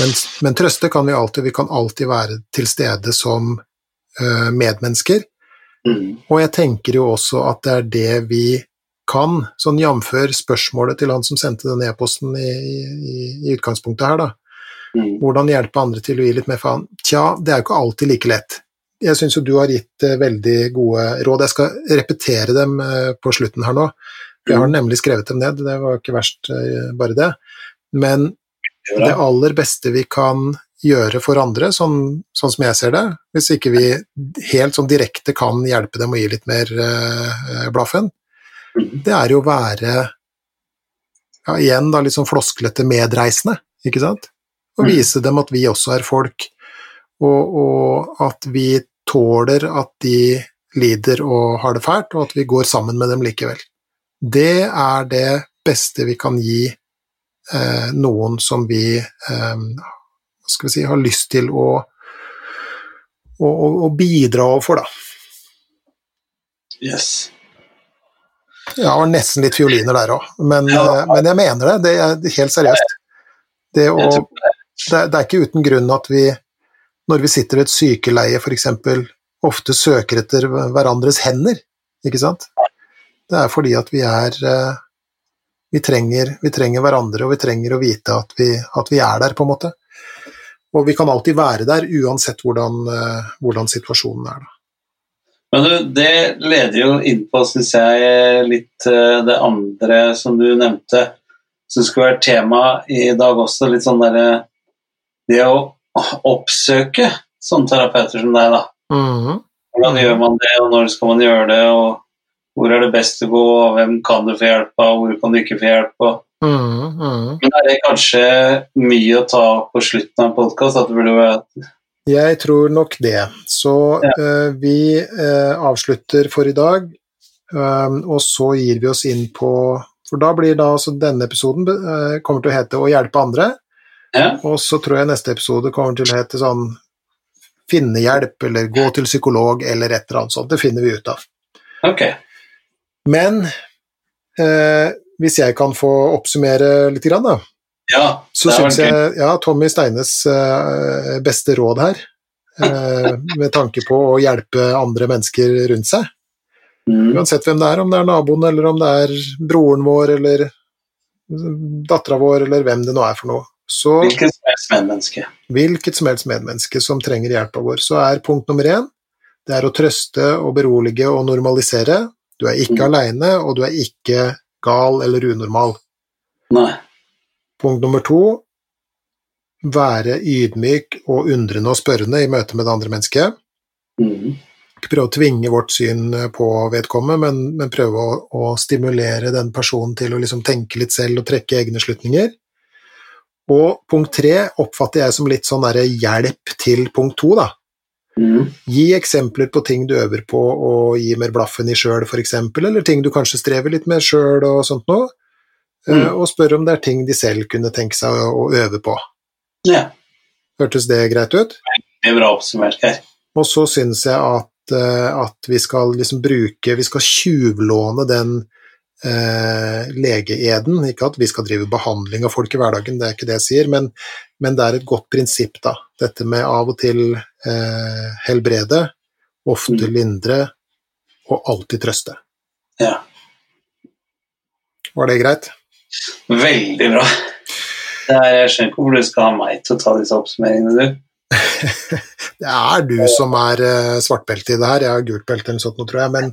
Speaker 2: Men, men trøste kan vi alltid, vi kan alltid være til stede som ø, medmennesker.
Speaker 1: mm,
Speaker 2: Og jeg tenker jo også at det er det vi kan, sånn jf. spørsmålet til han som sendte den e-posten i, i, i utgangspunktet her, da.
Speaker 1: Mm,
Speaker 2: Hvordan hjelpe andre til å gi litt mer faen? Tja, det er jo ikke alltid like lett. Jeg syns jo du har gitt eh, veldig gode råd. Jeg skal repetere dem eh, på slutten her nå. Jeg har nemlig skrevet dem ned, det var ikke verst, eh, bare det. Men
Speaker 1: det er
Speaker 2: aller beste vi kan gjøre for andre, sånn, sånn som jeg ser det, hvis ikke vi helt sånn direkte kan hjelpe dem å gi litt mer eh, blaffen,
Speaker 1: Mhm.
Speaker 2: det er jo å være ja, igjen da litt sånn flosklete medreisende, ikke sant? Og
Speaker 1: Mhm.
Speaker 2: vise dem at vi også er folk, og, og at vi tåler at de lider og har det fælt, og at vi går sammen med dem likevel. Det er det beste vi kan gi eh, noen som vi eh, vi si, har lyst til å, å, å, bidra overfor, da.
Speaker 1: Yes.
Speaker 2: Jeg har nesten litt fioliner der òg, men,
Speaker 1: Ja.
Speaker 2: eh, men jeg mener det. Det er helt seriøst. Det, å, det, det er ikke uten grunn at vi, når vi sitter ved et sykeleie f.eks., ofte søker etter hverandres hender, ikke sant? Det er fordi at vi er eh, vi trenger, vi trenger hverandre, og vi trenger å vite at vi, at vi er der, på en måte. Og vi kan alltid være der, uansett hvordan, eh, hvordan situasjonen er. Da.
Speaker 1: Men det leder jo inn på, syns jeg, litt eh, det andre som du nevnte, som skulle vært tema i dag også, litt sånn derre Det å oppsøke sånne terapeuter som deg, da.
Speaker 2: Mhm.
Speaker 1: Hvordan gjør man det, og når skal man gjøre det, og hvor er det best å gå, og hvem kan du få hjelp av, hvor kan du ikke få hjelp av?
Speaker 2: Mm, mm.
Speaker 1: Men er det kanskje mye å ta på slutten av en podkast? At det burde være
Speaker 2: Jeg tror nok det. Så eh, vi uh, avslutter for i dag, um, og så gir vi oss inn på For da blir da altså denne episoden uh, kommer til å hete 'Å hjelpe andre',
Speaker 1: Ja.
Speaker 2: og så tror jeg neste episode kommer til å hete sånn 'Finne hjelp' eller 'Gå til psykolog' eller et eller annet sånt. Det finner vi ut av.
Speaker 1: Ok.
Speaker 2: Men eh, hvis jeg kan få oppsummere litt, grann, da,
Speaker 1: Ja,
Speaker 2: så syns jeg ja, Tommy Steines eh, beste råd her, eh, med tanke på å hjelpe andre mennesker rundt seg,
Speaker 1: Mm.
Speaker 2: uansett hvem det er, om det er naboen, eller om det er broren vår, eller dattera vår, eller hvem det nå er for noe, så
Speaker 1: Hvilket som helst medmenneske.
Speaker 2: hvilket som helst medmenneske som trenger hjelpa vår, så er punkt nummer én det er å trøste og berolige og normalisere. Du er ikke
Speaker 1: Mm.
Speaker 2: aleine, og du er ikke gal eller unormal.
Speaker 1: Nei.
Speaker 2: Punkt nummer to være ydmyk og undrende og spørrende i møte med det andre mennesket.
Speaker 1: Mm.
Speaker 2: Ikke prøve å tvinge vårt syn på vedkommende, men, men prøve å, å stimulere den personen til å liksom tenke litt selv og trekke egne slutninger. Og punkt tre oppfatter jeg som litt sånn hjelp til punkt to, da.
Speaker 1: Mm.
Speaker 2: Gi eksempler på ting du øver på å gi mer blaffen i sjøl, f.eks., eller ting du kanskje strever litt med sjøl og sånt noe.
Speaker 1: Mm.
Speaker 2: Eh, Og spør om det er ting de selv kunne tenke seg å, å øve på.
Speaker 1: Ja.
Speaker 2: Hørtes det greit ut?
Speaker 1: Det er bra oppsummert, her.
Speaker 2: Og så syns jeg at, eh, at vi skal liksom bruke Vi skal tjuvlåne den eh, legeeden. Ikke at vi skal drive behandling av folk i hverdagen, det er ikke det jeg sier, men, men det er et godt prinsipp, da. Dette med av og til eh, helbrede, ofte
Speaker 1: Mm.
Speaker 2: lindre og alltid trøste.
Speaker 1: Ja.
Speaker 2: Var det greit?
Speaker 1: Veldig bra. Er, jeg skjønner ikke hvorfor du skal ha meg til å ta disse oppsummeringene, du.
Speaker 2: Det er du som er uh, svartbelte i det her, jeg har gult belte eller sånt, tror jeg, men,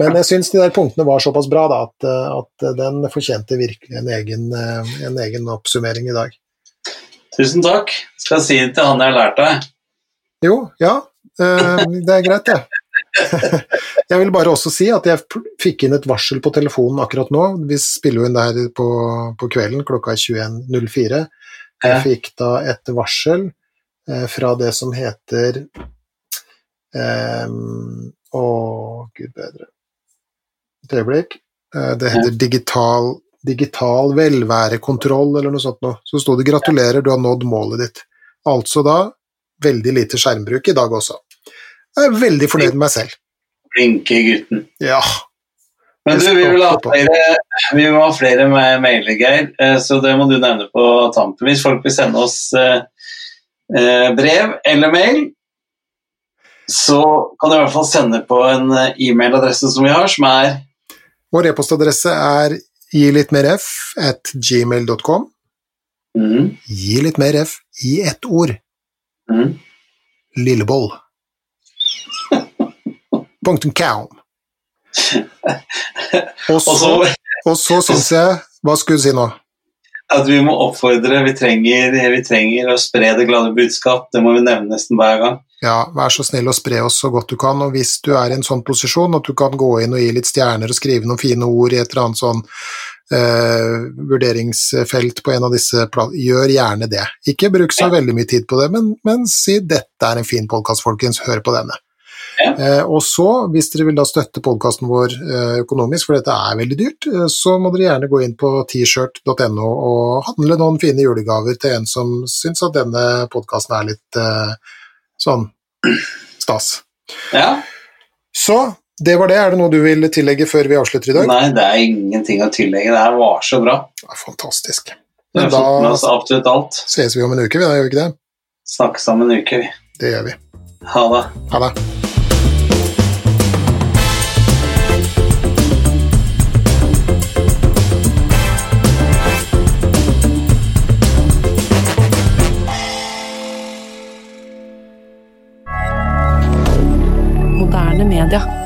Speaker 2: men jeg syns de der punktene var såpass bra da, at, eh, at den fortjente virkelig en egen, eh, en egen oppsummering i dag.
Speaker 1: Tusen takk. Skal jeg si det til han jeg har lært deg.
Speaker 2: Jo, ja, eh, det er greit, det. Jeg vil bare også si at jeg fikk inn et varsel på telefonen akkurat nå. Vi spiller jo inn det her på, på kvelden, klokka er 21.04. Jeg fikk da et varsel eh, fra det som heter Å, gud bedre Et øyeblikk. Eh, det heter digital, digital velværekontroll eller noe sånt noe. Så sto det 'gratulerer, du har nådd målet ditt'. Altså da veldig lite skjermbruk i dag også. Jeg er veldig fornøyd med meg selv.
Speaker 1: Flinke gutten.
Speaker 2: Ja.
Speaker 1: Men du, vi vil ha flere, vi må ha flere med mailer, Geir, eh, så det må du nevne på tampen. Hvis folk vil sende oss eh, eh, brev eller mail, så kan du i hvert fall sende på en eh, e-mailadresse som vi har, som er
Speaker 2: Vår e-postadresse er gi litt mer f at gmail.com.
Speaker 1: mm,
Speaker 2: Gi litt mer f i ett ord.
Speaker 1: mm,
Speaker 2: Lilleboll. *laughs* Punktum cow. *laughs* Og så og så syns jeg Hva skulle du si nå?
Speaker 1: At vi må oppfordre vi trenger, vi trenger å spre det glade budskap. Det må vi nevne nesten hver gang.
Speaker 2: Ja, vær så snill å spre oss så godt du kan, og hvis du er i en sånn posisjon at du kan gå inn og gi litt stjerner og skrive noen fine ord i et eller annet sånn eh, vurderingsfelt på en av disse platene, gjør gjerne det. Ikke bruk så veldig mye tid på det, men, men si 'dette er en fin podkast, folkens, hør på denne'.
Speaker 1: Ja.
Speaker 2: Eh, og så, hvis dere vil da støtte podkasten vår eh, økonomisk, for dette er veldig dyrt, eh, så må dere gjerne gå inn på t-shirt.no og handle noen fine julegaver til en som syns at denne podkasten er litt eh, sånn stas.
Speaker 1: Ja?
Speaker 2: Så det var det. Er det noe du vil tillegge før vi avslutter i dag?
Speaker 1: Nei, det er ingenting å tillegge. Det her var så bra.
Speaker 2: Det er
Speaker 1: fantastisk.
Speaker 2: Men da ses vi om en uke, vi da, gjør vi ikke det?
Speaker 1: Snakkes om en uke, vi.
Speaker 2: Det gjør vi.
Speaker 1: Ha det.
Speaker 2: Ha det.
Speaker 3: Media.